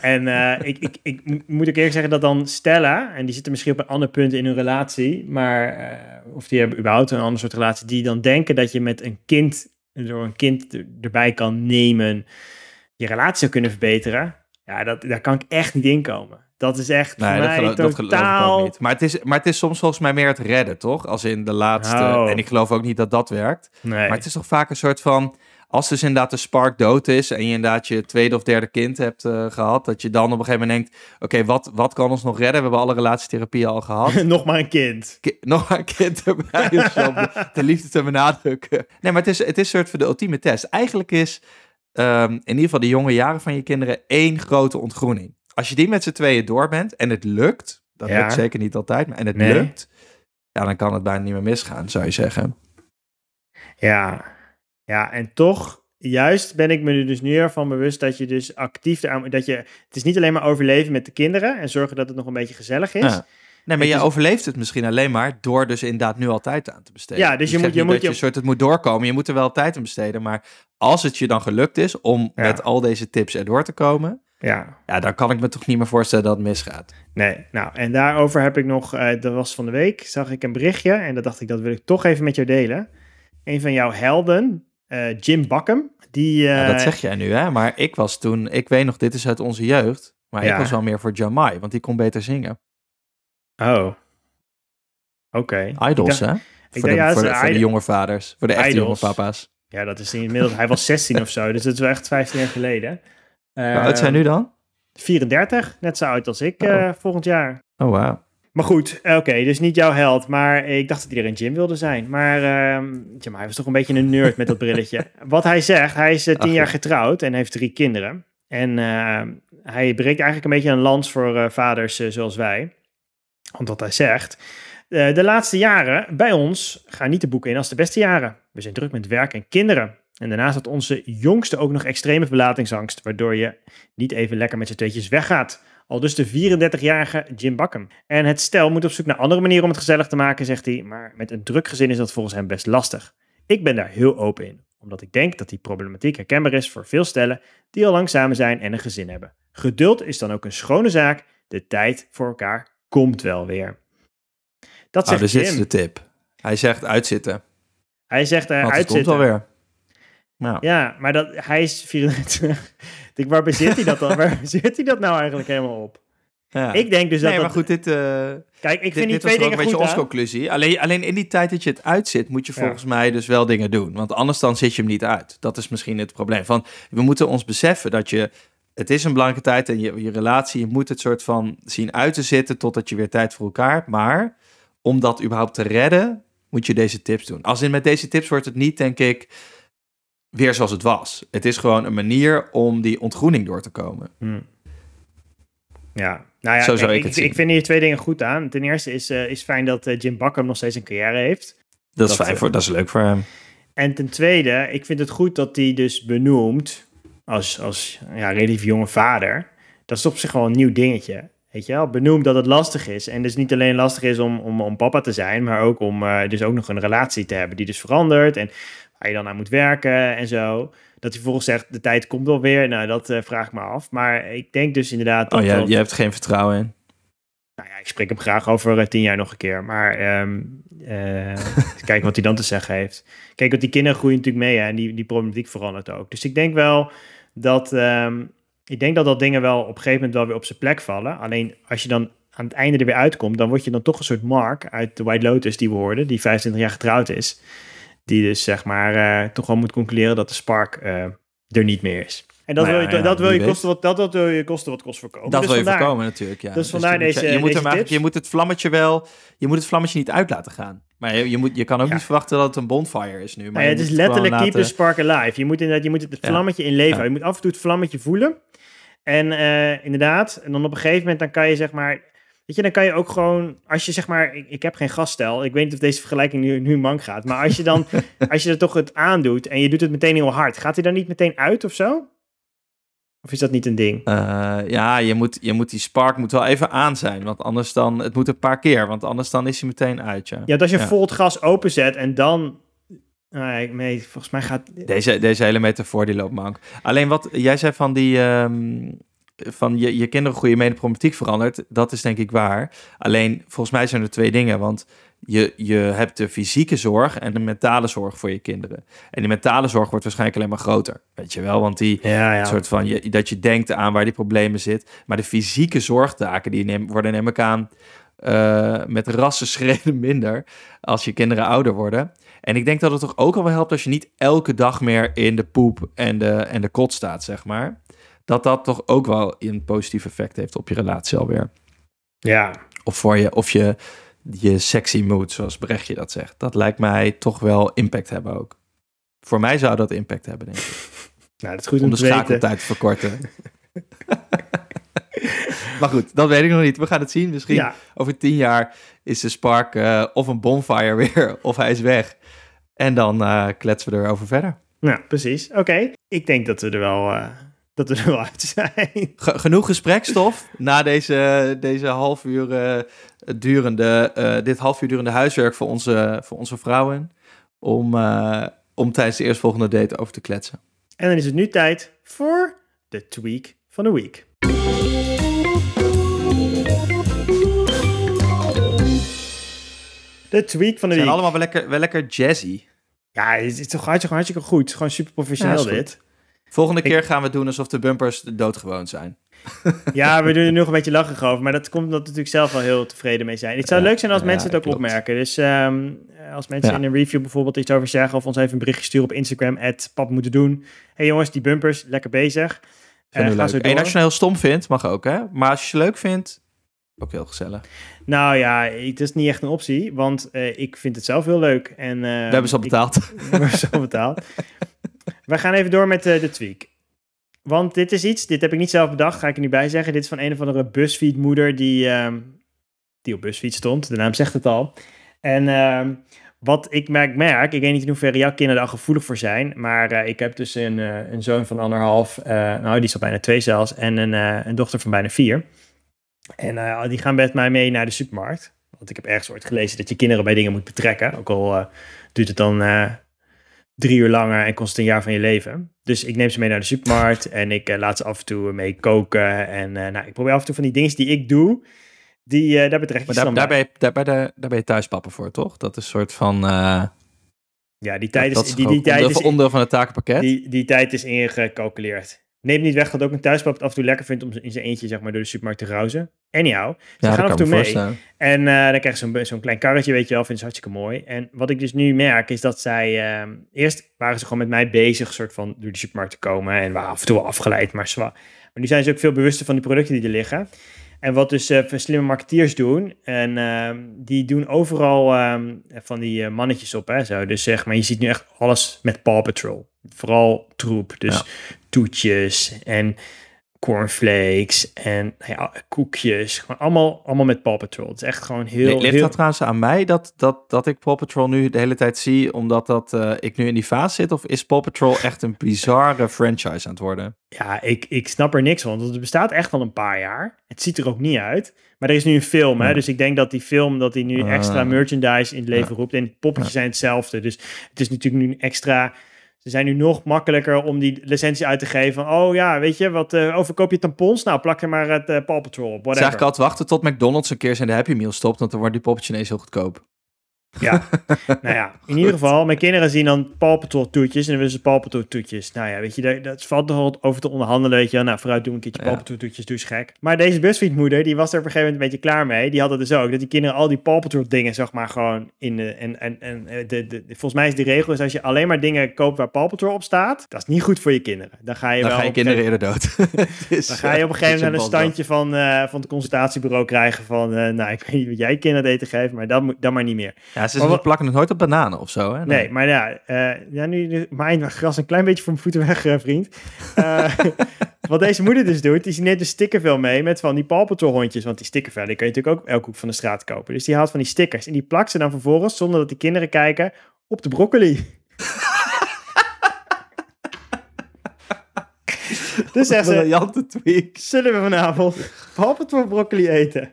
En eh, ik, ik, ik mo- moet ook eerlijk zeggen dat dan stellen, en die zitten misschien op een ander punt in hun relatie, maar, eh, of die hebben überhaupt een ander soort relatie, die dan denken dat je met een kind, door een kind er- erbij kan nemen, je relatie zou kunnen verbeteren. Ja, dat, daar kan ik echt niet in komen. Dat is echt Nee, voor dat mij geloof, dat geloof ik totaal... ook niet. Maar het, is, maar het is soms volgens mij meer het redden, toch? Als in de laatste... Oh. En ik geloof ook niet dat dat werkt. Nee. Maar het is toch vaak een soort van... Als dus inderdaad de spark dood is en je inderdaad je tweede of derde kind hebt eh, gehad, dat je dan op een gegeven moment denkt, oké, wat, wat kan ons nog redden? We hebben alle relatietherapieën al gehad. *laughs* Nog maar een kind. Ki- nog maar een kind erbij *laughs* de, de liefde te benadrukken. Nee, maar het is, het is een soort van de ultieme test. Eigenlijk is ehm, in ieder geval de jonge jaren van je kinderen één grote ontgroening. Als je die met z'n tweeën door bent en het lukt, dat Ja. lukt zeker niet altijd, maar en het Nee. lukt, ja, dan kan het bijna niet meer misgaan, zou je zeggen. Ja, ja, en toch, juist ben ik me er dus nu ervan bewust dat je dus actief dat je, het is niet alleen maar overleven met de kinderen en zorgen dat het nog een beetje gezellig is. Ja. Nee, maar je is- overleeft het misschien alleen maar door dus inderdaad nu al tijd aan te besteden. Ja, dus je Ik moet- je moet je- soort het moet doorkomen. Je moet er wel tijd aan besteden. Maar als het je dan gelukt is om Ja. met al deze tips erdoor te komen, Ja, ja, dan kan ik me toch niet meer voorstellen dat het misgaat. nee, nou, en daarover heb ik nog, dat was van de week, zag ik een berichtje en dat dacht ik, dat wil ik toch even met jou delen. Een van jouw helden, eh, Jim Bakken, die... Ja, dat eh, zeg jij nu, hè? Maar ik was toen, ik weet nog, dit is uit onze jeugd. Maar Ja. ik was wel meer voor Jamai, want die kon beter zingen. Oh, oké. Idols, dacht- hè? Voor, dacht, de, ja, dat voor, is de, een voor de idol- jonge vaders. Voor de echte jonge papa's. Ja, dat is inmiddels, hij was 16 of zo, dus dat is wel echt 15 jaar geleden. Hoe oud zijn nu dan? 34, net zo oud als ik Oh. eh, volgend jaar. Oh, wauw. Maar goed, eh, oké, dus niet jouw held. Maar ik dacht dat hij er een Jim wilde zijn. Maar, ehm, ja, maar hij was toch een beetje een nerd met dat brilletje. *laughs* Wat hij zegt, hij is eh, tien Ach, jaar ja. getrouwd en heeft drie kinderen. En eh, hij breekt eigenlijk een beetje een lans voor vaders zoals wij. Want wat hij zegt, de laatste jaren bij ons gaan niet de boeken in als de beste jaren. We zijn druk met werk en kinderen. En daarnaast had onze jongste ook nog extreme verlatingsangst, waardoor je niet even lekker met z'n tweetjes weggaat. Al dus de 34-jarige Jim Bakken. En het stel moet op zoek naar andere manieren om het gezellig te maken, zegt hij. Maar met een druk gezin is dat volgens hem best lastig. Ik ben daar heel open in, omdat ik denk dat die problematiek herkenbaar is voor veel stellen die al lang samen zijn en een gezin hebben. Geduld is dan ook een schone zaak. De tijd voor elkaar komt wel weer. Dat Nou, zegt dus dit is Jim. de tip. Hij zegt uitzitten. Hij zegt uh, het komt uitzitten. wel weer. Nou, Ja, maar dat, hij is 34. *laughs* ik denk, waar bezit hij dat dan? Waar *laughs* bezit hij dat nou eigenlijk helemaal op? ja. Ik denk dus dat nee, maar goed, dit, eh, Kijk, ik dit, vind die twee wel dingen een beetje onze conclusie. Alleen, alleen in die tijd dat je het uitzit, moet je Ja. volgens mij dus wel dingen doen. Want anders dan zit je hem niet uit. Dat is misschien het probleem. Van, we moeten ons beseffen dat je... Het is een belangrijke tijd en je, je relatie, je moet het soort van zien uit te zitten totdat je weer tijd voor elkaar hebt. Maar om dat überhaupt te redden, moet je deze tips doen. Als in met deze tips wordt het niet, denk ik, weer zoals het was. Het is gewoon een manier om die ontgroening door te komen. Hm. Ja, nou ja, Zo zou ik het ik, zien. ik vind hier twee dingen goed aan. Ten eerste is, eh, is fijn dat eh, Jim Bakker nog steeds een carrière heeft. Dat is fijn eh, voor, dat is leuk voor hem. En ten tweede, ik vind het goed dat hij dus benoemt als, als ja, relatief jonge vader. Dat is op zich wel een nieuw dingetje. Weet je wel, benoemt dat het lastig is. En dus niet alleen lastig is om, om, om papa te zijn, maar ook om dus ook nog een relatie te hebben die dus verandert. En waar je dan aan moet werken en zo. Dat hij vervolgens zegt, de tijd komt wel weer. Nou, dat eh, vraag ik me af. Maar ik denk dus inderdaad dat... Oh, dat- jij hebt geen vertrouwen in. nou ja, ik spreek hem graag over eh, tien jaar nog een keer. Maar eh, *laughs* kijken wat hij dan te zeggen heeft. Kijk, want die kinderen groeien natuurlijk mee hè, en die, die problematiek verandert ook. Dus ik denk wel dat, ehm, ik denk dat dat dingen wel op een gegeven moment wel weer op zijn plek vallen. Alleen als je dan aan het einde er weer uitkomt, dan word je dan toch een soort Mark uit de White Lotus die we hoorden, die 25 jaar getrouwd is. Die dus zeg maar eh, toch wel moet concluderen dat de spark eh, er niet meer is. En dat, Nou ja, wil, je, ja, dat, wil je kosten wat, dat, dat wil je kosten wat kost voorkomen. Dat Dus wil je vandaar- voorkomen natuurlijk, ja. dus vandaar je moet- deze- je moet, deze je moet het vlammetje wel, je moet het vlammetje niet uit laten gaan. Maar je, je, moet, je kan ook Ja. niet verwachten dat het een bonfire is nu. Maar ja, het is letterlijk keep the spark alive. Je moet inderdaad, je moet het vlammetje in leven. Ja. Je moet af en toe het vlammetje voelen. En eh, inderdaad, en dan op een gegeven moment dan kan je zeg maar, weet je, dan kan je ook gewoon, als je zeg maar, ik, ik heb geen gaststel, ik weet niet of deze vergelijking nu, nu mank gaat, maar als je dan, *laughs* als je er toch het aandoet en je doet het meteen heel hard, gaat hij dan niet meteen uit of zo? Of is dat niet een ding? Eh, ja, je moet, je moet die spark moet wel even aan zijn. Want anders dan, het moet een paar keer. Want anders dan is hij meteen uit, ja. Ja, als je Ja. vol het gas openzet en dan, nee, nee, volgens mij gaat, Deze, deze hele metafoor die loopt mank. Alleen wat jij zei van die... ehm, van je, je kinderen groeien mee de problematiek verandert. Dat is denk ik waar. Alleen volgens mij zijn er twee dingen. Want je, je hebt de fysieke zorg en de mentale zorg voor je kinderen. En die mentale zorg wordt waarschijnlijk alleen maar groter. Weet je wel? Want die ja, ja. soort van je, dat je denkt aan waar die problemen zitten. Maar de fysieke zorgtaken die neem, worden neem ik aan eh, met rassenschreden *laughs* minder als je kinderen ouder worden. En ik denk dat het toch ook al wel helpt als je niet elke dag meer in de poep en de, en de kot staat, zeg maar. Dat dat toch ook wel een positief effect heeft op je relatie alweer. ja, Of voor je, of je, je sexy mood, zoals Brechtje dat zegt. Dat lijkt mij toch wel impact hebben ook. Voor mij zou dat impact hebben, denk ik. *laughs* nou, dat is goed om, Om de schakeltijd te verkorten. *laughs* maar goed, dat weet ik nog niet. We gaan het zien. Misschien Ja, over tien jaar is de spark eh, of een bonfire *laughs* weer, of hij is weg. En dan eh, kletsen we erover verder. nou, precies. Oké, ik denk dat we er wel, eh, dat we *laughs* er wel uit zijn. Ge- genoeg gesprekstof na deze, deze half uur eh, durende, eh, dit half uur durende huiswerk voor onze, voor onze vrouwen. Om, eh, om tijdens de eerstvolgende date over te kletsen. En dan is het nu tijd voor de tweak van de week. De tweak van de Ze zijn week. allemaal wel lekker, wel lekker jazzy. Ja, het is toch hartstikke, hartstikke goed. Gewoon super professioneel Ja, goed. Volgende keer gaan we doen alsof de bumpers doodgewoon zijn. *laughs* Ja, we doen er nog een beetje lachen over. Maar dat komt omdat we natuurlijk zelf wel heel tevreden mee zijn. Het zou Ja, leuk zijn als ja, mensen het ook klopt. opmerken. Dus ehm, als mensen Ja. in een review bijvoorbeeld iets over zeggen... of ons even een berichtje sturen op Instagram... pap moeten doen. hey jongens, die bumpers, lekker bezig. Eh, ik ga leuk. zo En als je het heel stom vindt, mag ook hè. Maar als je het leuk vindt, ook heel gezellig. Nou ja, het is niet echt een optie, want eh, ik vind het zelf heel leuk. En, eh, we hebben ze al ik- betaald. *laughs* we hebben ze al betaald. *laughs* We gaan even door met eh, de tweak. Want dit is iets, dit heb ik niet zelf bedacht, ga ik er nu bij zeggen. Dit is van een of andere BuzzFeed-moeder die, ehm, die op BuzzFeed stond. De naam zegt het al. En ehm, wat ik merk, merk, ik weet niet in hoeverre jouw kinderen daar gevoelig voor zijn, maar eh, ik heb dus een, eh, een zoon van anderhalf, nou die is al bijna twee zelfs, en een, een dochter van bijna vier. En die gaan met mij mee naar de supermarkt. Want ik heb ergens ooit gelezen dat je kinderen bij dingen moet betrekken, ook al duurt het dan drie uur langer en kost een jaar van je leven. Dus ik neem ze mee naar de supermarkt en ik eh, laat ze af en toe mee koken. En eh, nou, ik probeer af en toe van die dingen die ik doe, die, eh, daar betrek ik Maar ze daar, dan daar, bij. ben je, daar, daar ben je thuispapa voor, toch? Dat is een soort van... Ja, die tijd dat is, is die, die tijd onderdeel, is, onderdeel van het takenpakket. die, die tijd is ingecalculeerd. Neemt niet weg dat ook een thuispap het af en toe lekker vindt om in zijn eentje zeg maar, door de supermarkt te rauzen. Anyhow, ze ja, gaan af en toe me mee. En eh, dan krijg je zo'n zo'n klein karretje, weet je wel, vind ze hartstikke mooi. En wat ik dus nu merk, is dat zij... ehm, eerst waren ze gewoon met mij bezig, soort van door de supermarkt te komen. En waren af en toe wel afgeleid, maar. Maar nu zijn ze ook veel bewuster van die producten die er liggen. En wat dus eh, slimme marketeers doen, en ehm, die doen overal ehm, van die eh, mannetjes op, hè, zo. Dus zeg maar, je ziet nu echt alles met Paw Patrol. Vooral troep, dus Ja. toetjes en cornflakes en nou ja, koekjes. Gewoon allemaal, allemaal met Paw Patrol. Het is echt gewoon heel... Le- Ligt heel... dat trouwens aan mij dat, dat, dat ik Paw Patrol nu de hele tijd zie, omdat dat, eh, ik nu in die fase zit? Of is Paw Patrol echt een bizarre franchise aan het worden? Ja, ik, ik snap er niks van. Want het bestaat echt al een paar jaar. Het ziet er ook niet uit. Maar er is nu een film, hè? Ja. Dus ik denk dat die film, dat die nu Ah. extra merchandise in het leven Ja. roept. En die poppetjes zijn hetzelfde. Dus het is natuurlijk nu extra... Ze zijn nu nog makkelijker om die licentie uit te geven. Oh ja, weet je, wat uh, overkoop je tampons? Nou, plak er maar het uh, Paw Patrol op, whatever. eigenlijk altijd wachten tot McDonald's een keer zijn de Happy Meal stopt, want dan wordt die poppetje ineens heel goedkoop. Ja, *laughs* nou ja, in ieder geval, mijn kinderen zien dan Paw Patrol toetjes en dan willen ze Paw Patrol toetjes. Nou ja, weet je, daar- dat valt nog wel over te onderhandelen, weet je. wel. Nou, vooruit doen een keertje Ja. Paw toetjes, doe eens gek. Maar deze BuzzFeed-moeder, die was er op een gegeven moment een beetje klaar mee. Die had het dus ook, dat die kinderen al die Paw Patrol dingen, zeg maar, gewoon in de... En, en, en eh, de, de, de- volgens mij is die regel, is als je alleen maar dingen koopt waar Paw Patrol op staat, dat is niet goed voor je kinderen. Dan ga je Dan wel ga je kinderen eerder dood. Is, *laughs* dan ga je op een gegeven moment *laughs* een standje van, eh, van het consultatiebureau krijgen van, eh, nou, ik weet niet wat jij kinderen eten geeft, maar dat, dat maar niet meer. dat. Ja, ze wat- plakken het nooit op bananen of zo, hè? Nee, maar ja, eh, ja nu nu- mijn gras een klein beetje voor mijn voeten weg, eh, vriend. Eh, *laughs* wat deze moeder dus doet, is die neemt een stickervel mee met van die Paw Patrol hondjes. Want die stickervel die kun je natuurlijk ook elke hoek van de straat kopen. Dus die haalt van die stickers en die plakt ze dan vervolgens, zonder dat de kinderen kijken, op de broccoli. *laughs* dus zegt ze, zullen we vanavond Paw Patrol broccoli eten?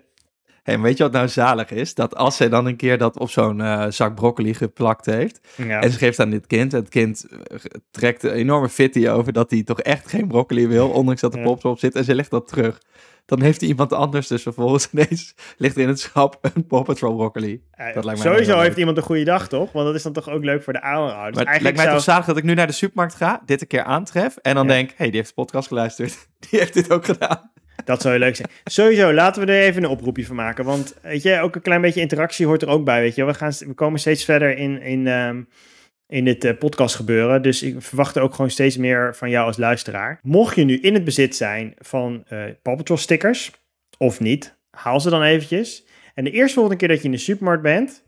Hey, weet je wat nou zalig is? Dat als zij dan een keer dat op zo'n eh, zak broccoli geplakt heeft... Ja. en ze geeft aan dit kind... het kind eh, trekt een enorme fitty over dat hij toch echt geen broccoli wil... ondanks dat er Ja. pops op zit en ze legt dat terug. Dan heeft hij iemand anders dus vervolgens *laughs* ineens... ligt er in het schap een Paw Patrol broccoli. Dat lijkt mij Sowieso heeft iemand een goede dag, toch? Want dat is dan toch ook leuk voor de ouders. Maar het lijkt mij zou... toch zalig dat ik nu naar de supermarkt ga... dit een keer aantref en dan Ja. denk... hey, die heeft de podcast geluisterd. *laughs* Die heeft dit ook gedaan. Dat zou leuk zijn. Sowieso, laten we er even een oproepje van maken. Want weet je, ook een klein beetje interactie hoort er ook bij. Weet je, we, gaan, we komen steeds verder in, in, ehm, in dit eh, podcast gebeuren. Dus ik verwacht er ook gewoon steeds meer van jou als luisteraar. Mocht je nu in het bezit zijn van eh Paw Patrol stickers, of niet, haal ze dan eventjes. En de eerste volgende keer dat je in de supermarkt bent,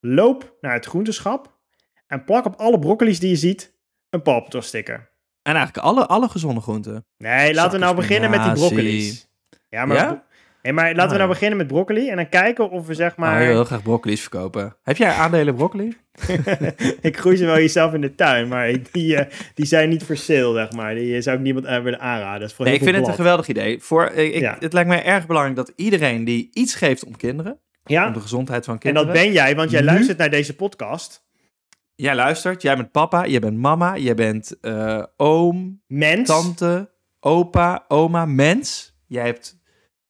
loop naar het groenteschap en plak op alle broccoli's die je ziet een Paw Patrol sticker. En eigenlijk alle, alle gezonde groenten. Nee, laten we nou beginnen met die broccoli's. Ja, maar, Ja? Nee, maar laten we Ah. nou beginnen met broccoli en dan kijken of we zeg Maar wil heel graag broccoli's verkopen. Heb jij aandelen broccoli? *laughs* ik groei ze wel jezelf in de tuin, maar die, eh, die zijn niet voor sale, zeg maar. Die eh, zou ik niemand eh, willen aanraden. Dat is Nee, ik vind het een geweldig idee. Voor, ik, Ja. Het lijkt mij erg belangrijk dat iedereen die iets geeft om kinderen, om Ja, de gezondheid van en kinderen. dat ben jij, want jij Nu? luistert naar deze podcast. Jij luistert, jij bent papa, jij bent mama, jij bent eh, oom, Mens. tante, opa, oma, mens. Jij hebt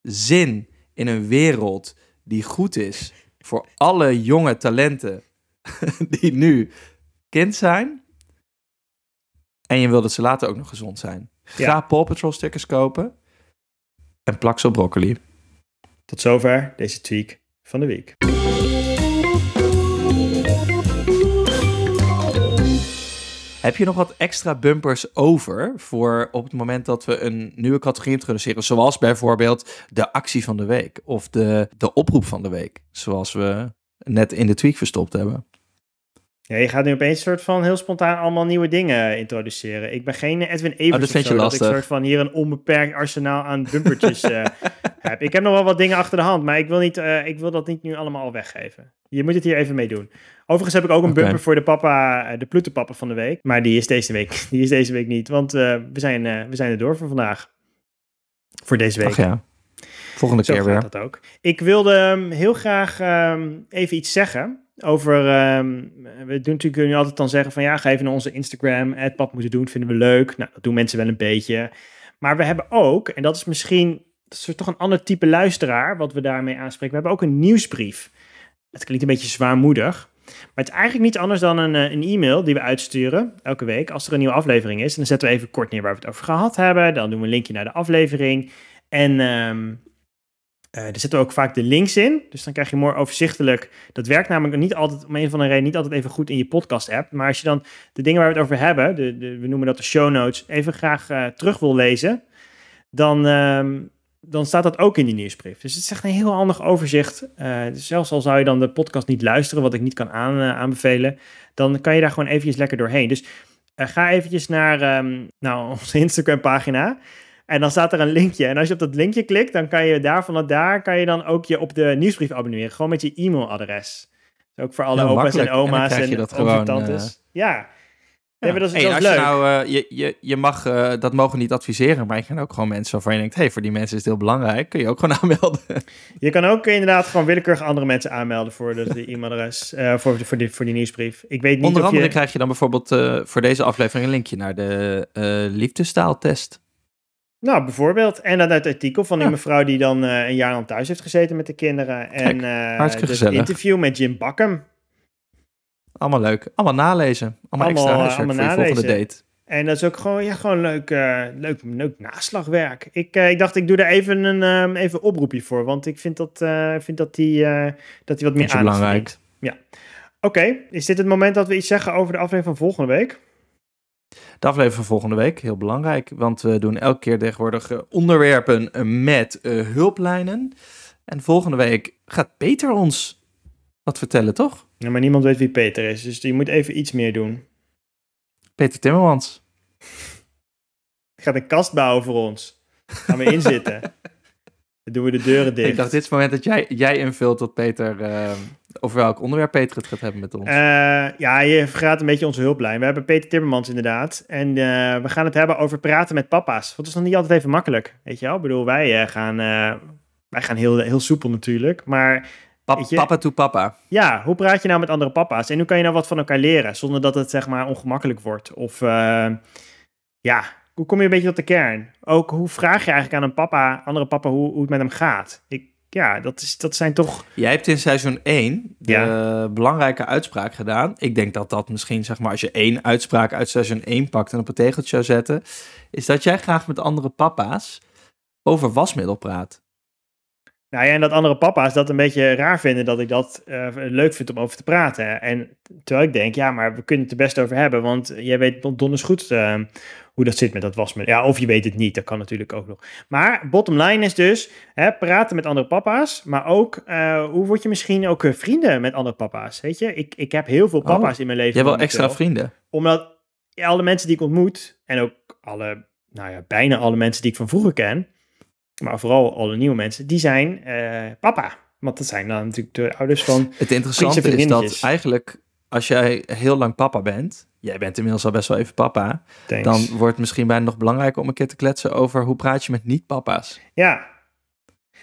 zin in een wereld die goed is voor alle jonge talenten *laughs* die nu kind zijn. En je wil dat ze later ook nog gezond zijn. Ga Ja. Paw Patrol stickers kopen en plak ze op broccoli. Tot zover deze tweak van de week. Heb je nog wat extra bumpers over voor op het moment dat we een nieuwe categorie introduceren? Zoals bijvoorbeeld de actie van de week of de, de oproep van de week. Zoals we net in de tweak verstopt hebben. Ja, je gaat nu opeens een soort van heel spontaan allemaal nieuwe dingen introduceren. Ik ben geen Edwin Evers Oh, dat vind zo, dat ik soort van hier een onbeperkt arsenaal aan bumpertjes eh, *laughs* heb. Ik heb nog wel wat dingen achter de hand, maar ik wil, niet, eh, ik wil dat niet nu allemaal al weggeven. Je moet het hier even mee doen. Overigens heb ik ook een bumper voor de papa, eh, de Pluto-papa van de week. Maar die is deze week, *laughs* die is deze week niet. Want eh, we, zijn, eh, we zijn er door voor vandaag. Voor deze week. Ach ja. Volgende Zo keer weer. dat ook. Ik wilde ehm, heel graag ehm, even iets zeggen over... ehm, we doen natuurlijk nu altijd dan zeggen van... ja, ga even naar onze Instagram. Het pap moeten doen, vinden we leuk. Nou, dat doen mensen wel een beetje. Maar we hebben ook, en dat is misschien... dat is toch een ander type luisteraar... wat we daarmee aanspreken. We hebben ook een nieuwsbrief. Het klinkt een beetje zwaarmoedig. Maar het is eigenlijk niet anders dan een, eh, een e-mail die we uitsturen elke week als er een nieuwe aflevering is. En dan zetten we even kort neer waar we het over gehad hebben. Dan doen we een linkje naar de aflevering. En ehm eh, er zitten ook vaak de links in. Dus dan krijg je mooi overzichtelijk. Dat werkt namelijk niet altijd, om een of andere reden, niet altijd even goed in je podcast-app. Maar als je dan de dingen waar we het over hebben, de, de, we noemen dat de show notes, even graag eh, terug wil lezen, dan, ehm, dan staat dat ook in die nieuwsbrief. Dus het is echt een heel handig overzicht. Dus zelfs al zou je dan de podcast niet luisteren, wat ik niet kan aan, eh, aanbevelen, dan kan je daar gewoon eventjes lekker doorheen. Dus eh, ga eventjes naar ehm, nou, *laughs* onze Instagram-pagina. En dan staat er een linkje. En als je op dat linkje klikt, dan kan je daar vanuit daar kan je dan ook je op de nieuwsbrief abonneren. Gewoon met je e-mailadres. Dus ook voor alle opa's makkelijk. en oma's en, en tantes. ja. Nee, maar dat is, Hey, dat en is als leuk. je nou, eh, je, je, je mag eh, dat mogen niet adviseren, maar je kan ook gewoon mensen waarvan je denkt, hey, voor die mensen is het heel belangrijk, kun je ook gewoon *laughs* aanmelden. Je kan ook inderdaad gewoon willekeurig andere mensen aanmelden voor de, de e-mailadres, *laughs* eh, voor, voor, die, voor die nieuwsbrief. Ik weet niet Onder of andere je... krijg je dan bijvoorbeeld eh, voor deze aflevering een linkje naar de eh liefdestaaltest. Nou, bijvoorbeeld. En dan het artikel van die Ja. mevrouw die dan eh, een jaar lang thuis heeft gezeten met de kinderen. En Kijk, eh hartstikke dus gezellig. interview met Jim Bakken. Allemaal leuk. Allemaal nalezen. Allemaal, Allemaal, extra eh, huiswerk allemaal voor je volgende date. En dat is ook gewoon, ja, gewoon leuk, eh, leuk, leuk naslagwerk. Ik, eh, ik dacht, ik doe daar even een ehm, even oproepje voor. Want ik vind dat, eh, vind dat die, eh, dat die wat meer aandacht belangrijk. verdient. Oké, is dit het moment dat we iets zeggen over de aflevering van volgende week? De aflevering van volgende week, heel belangrijk, want we doen elke keer tegenwoordig eh, onderwerpen eh, met eh, hulplijnen. En volgende week gaat Peter ons wat vertellen, toch? Ja, maar niemand weet wie Peter is, dus je moet even iets meer doen. Peter Timmermans. Ik ga een kast bouwen voor ons. Gaan we inzitten. *laughs* Dan doen we de deuren dicht. Ik dacht, dit is het moment dat jij, jij invult wat Peter, eh, over welk onderwerp Peter het gaat hebben met ons. Eh, ja, je vergaat een beetje onze hulplijn. We hebben Peter Timmermans inderdaad. En eh, we gaan het hebben over praten met papa's. Want dat is nog niet altijd even makkelijk. Weet je wel? Ik bedoel, wij eh, gaan, wij gaan heel, heel soepel natuurlijk. Maar Pap- papa to papa. ja, hoe praat je nou met andere papa's? En hoe kan je nou wat van elkaar leren? Zonder dat het zeg maar ongemakkelijk wordt. Of eh, ja, hoe kom je een beetje tot de kern? Ook hoe vraag je eigenlijk aan een papa, andere papa, hoe, hoe het met hem gaat? Ik, ja, dat, is, dat zijn toch... Jij hebt in seizoen 1 de Ja. belangrijke uitspraak gedaan. Ik denk dat dat misschien, zeg maar, als je één uitspraak uit seizoen 1 pakt en op een tegeltje zou zetten, is dat jij graag met andere papa's over wasmiddel praat. Nou ja, en dat andere papa's dat een beetje raar vinden dat ik dat eh, leuk vind om over te praten. En terwijl ik denk, ja, maar we kunnen het er best over hebben, want jij weet donders goed eh, hoe dat zit met dat wasmiddel. Ja, of je weet het niet, dat kan natuurlijk ook nog. Maar bottom line is dus, hè, praten met andere papa's, maar ook, eh, hoe word je misschien ook eh, vrienden met andere papa's, weet je? Ik, ik heb heel veel papa's in mijn leven. Jij wil momenteel. extra vrienden. Omdat alle mensen die ik ontmoet, en ook alle, nou ja, bijna alle mensen die ik van vroeger ken, maar vooral alle nieuwe mensen, die zijn eh, papa. Want dat zijn dan natuurlijk de ouders van. Het interessante is dat eigenlijk, als jij heel lang papa bent, jij bent inmiddels al best wel even papa, Thanks. dan wordt het misschien bijna nog belangrijker om een keer te kletsen over hoe praat je met niet-papa's. Ja.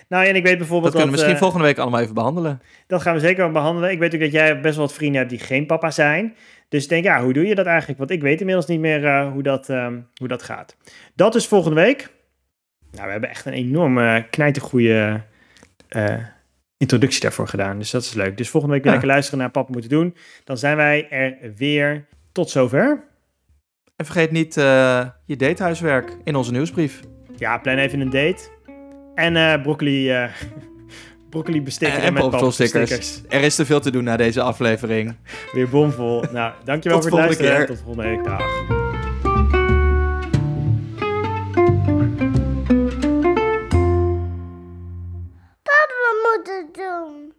Nou, en ik weet Dat bijvoorbeeld kunnen we misschien eh, volgende week allemaal even behandelen. dat gaan we zeker behandelen. Ik weet ook dat jij best wel wat vrienden hebt die geen papa zijn. Dus ik denk, ja, hoe doe je dat eigenlijk? Want ik weet inmiddels niet meer eh, hoe, dat, ehm, hoe dat gaat. Dat is volgende week. Nou, we hebben echt een enorme knijtergoeie eh introductie daarvoor gedaan. Dus dat is leuk. Dus volgende week weer Ja. lekker luisteren naar Papa Moeten Doen. Dan zijn wij er weer. Tot zover. En vergeet niet eh, je datehuiswerk in onze nieuwsbrief. Ja, plan even een date. En eh, broccoli, eh *laughs* broccoli bestikken En, en, en met stickers. Er is te veel te doen na deze aflevering. Weer bomvol. Nou, dankjewel voor het luisteren. keer. Tot volgende week. Dag. moeten doen.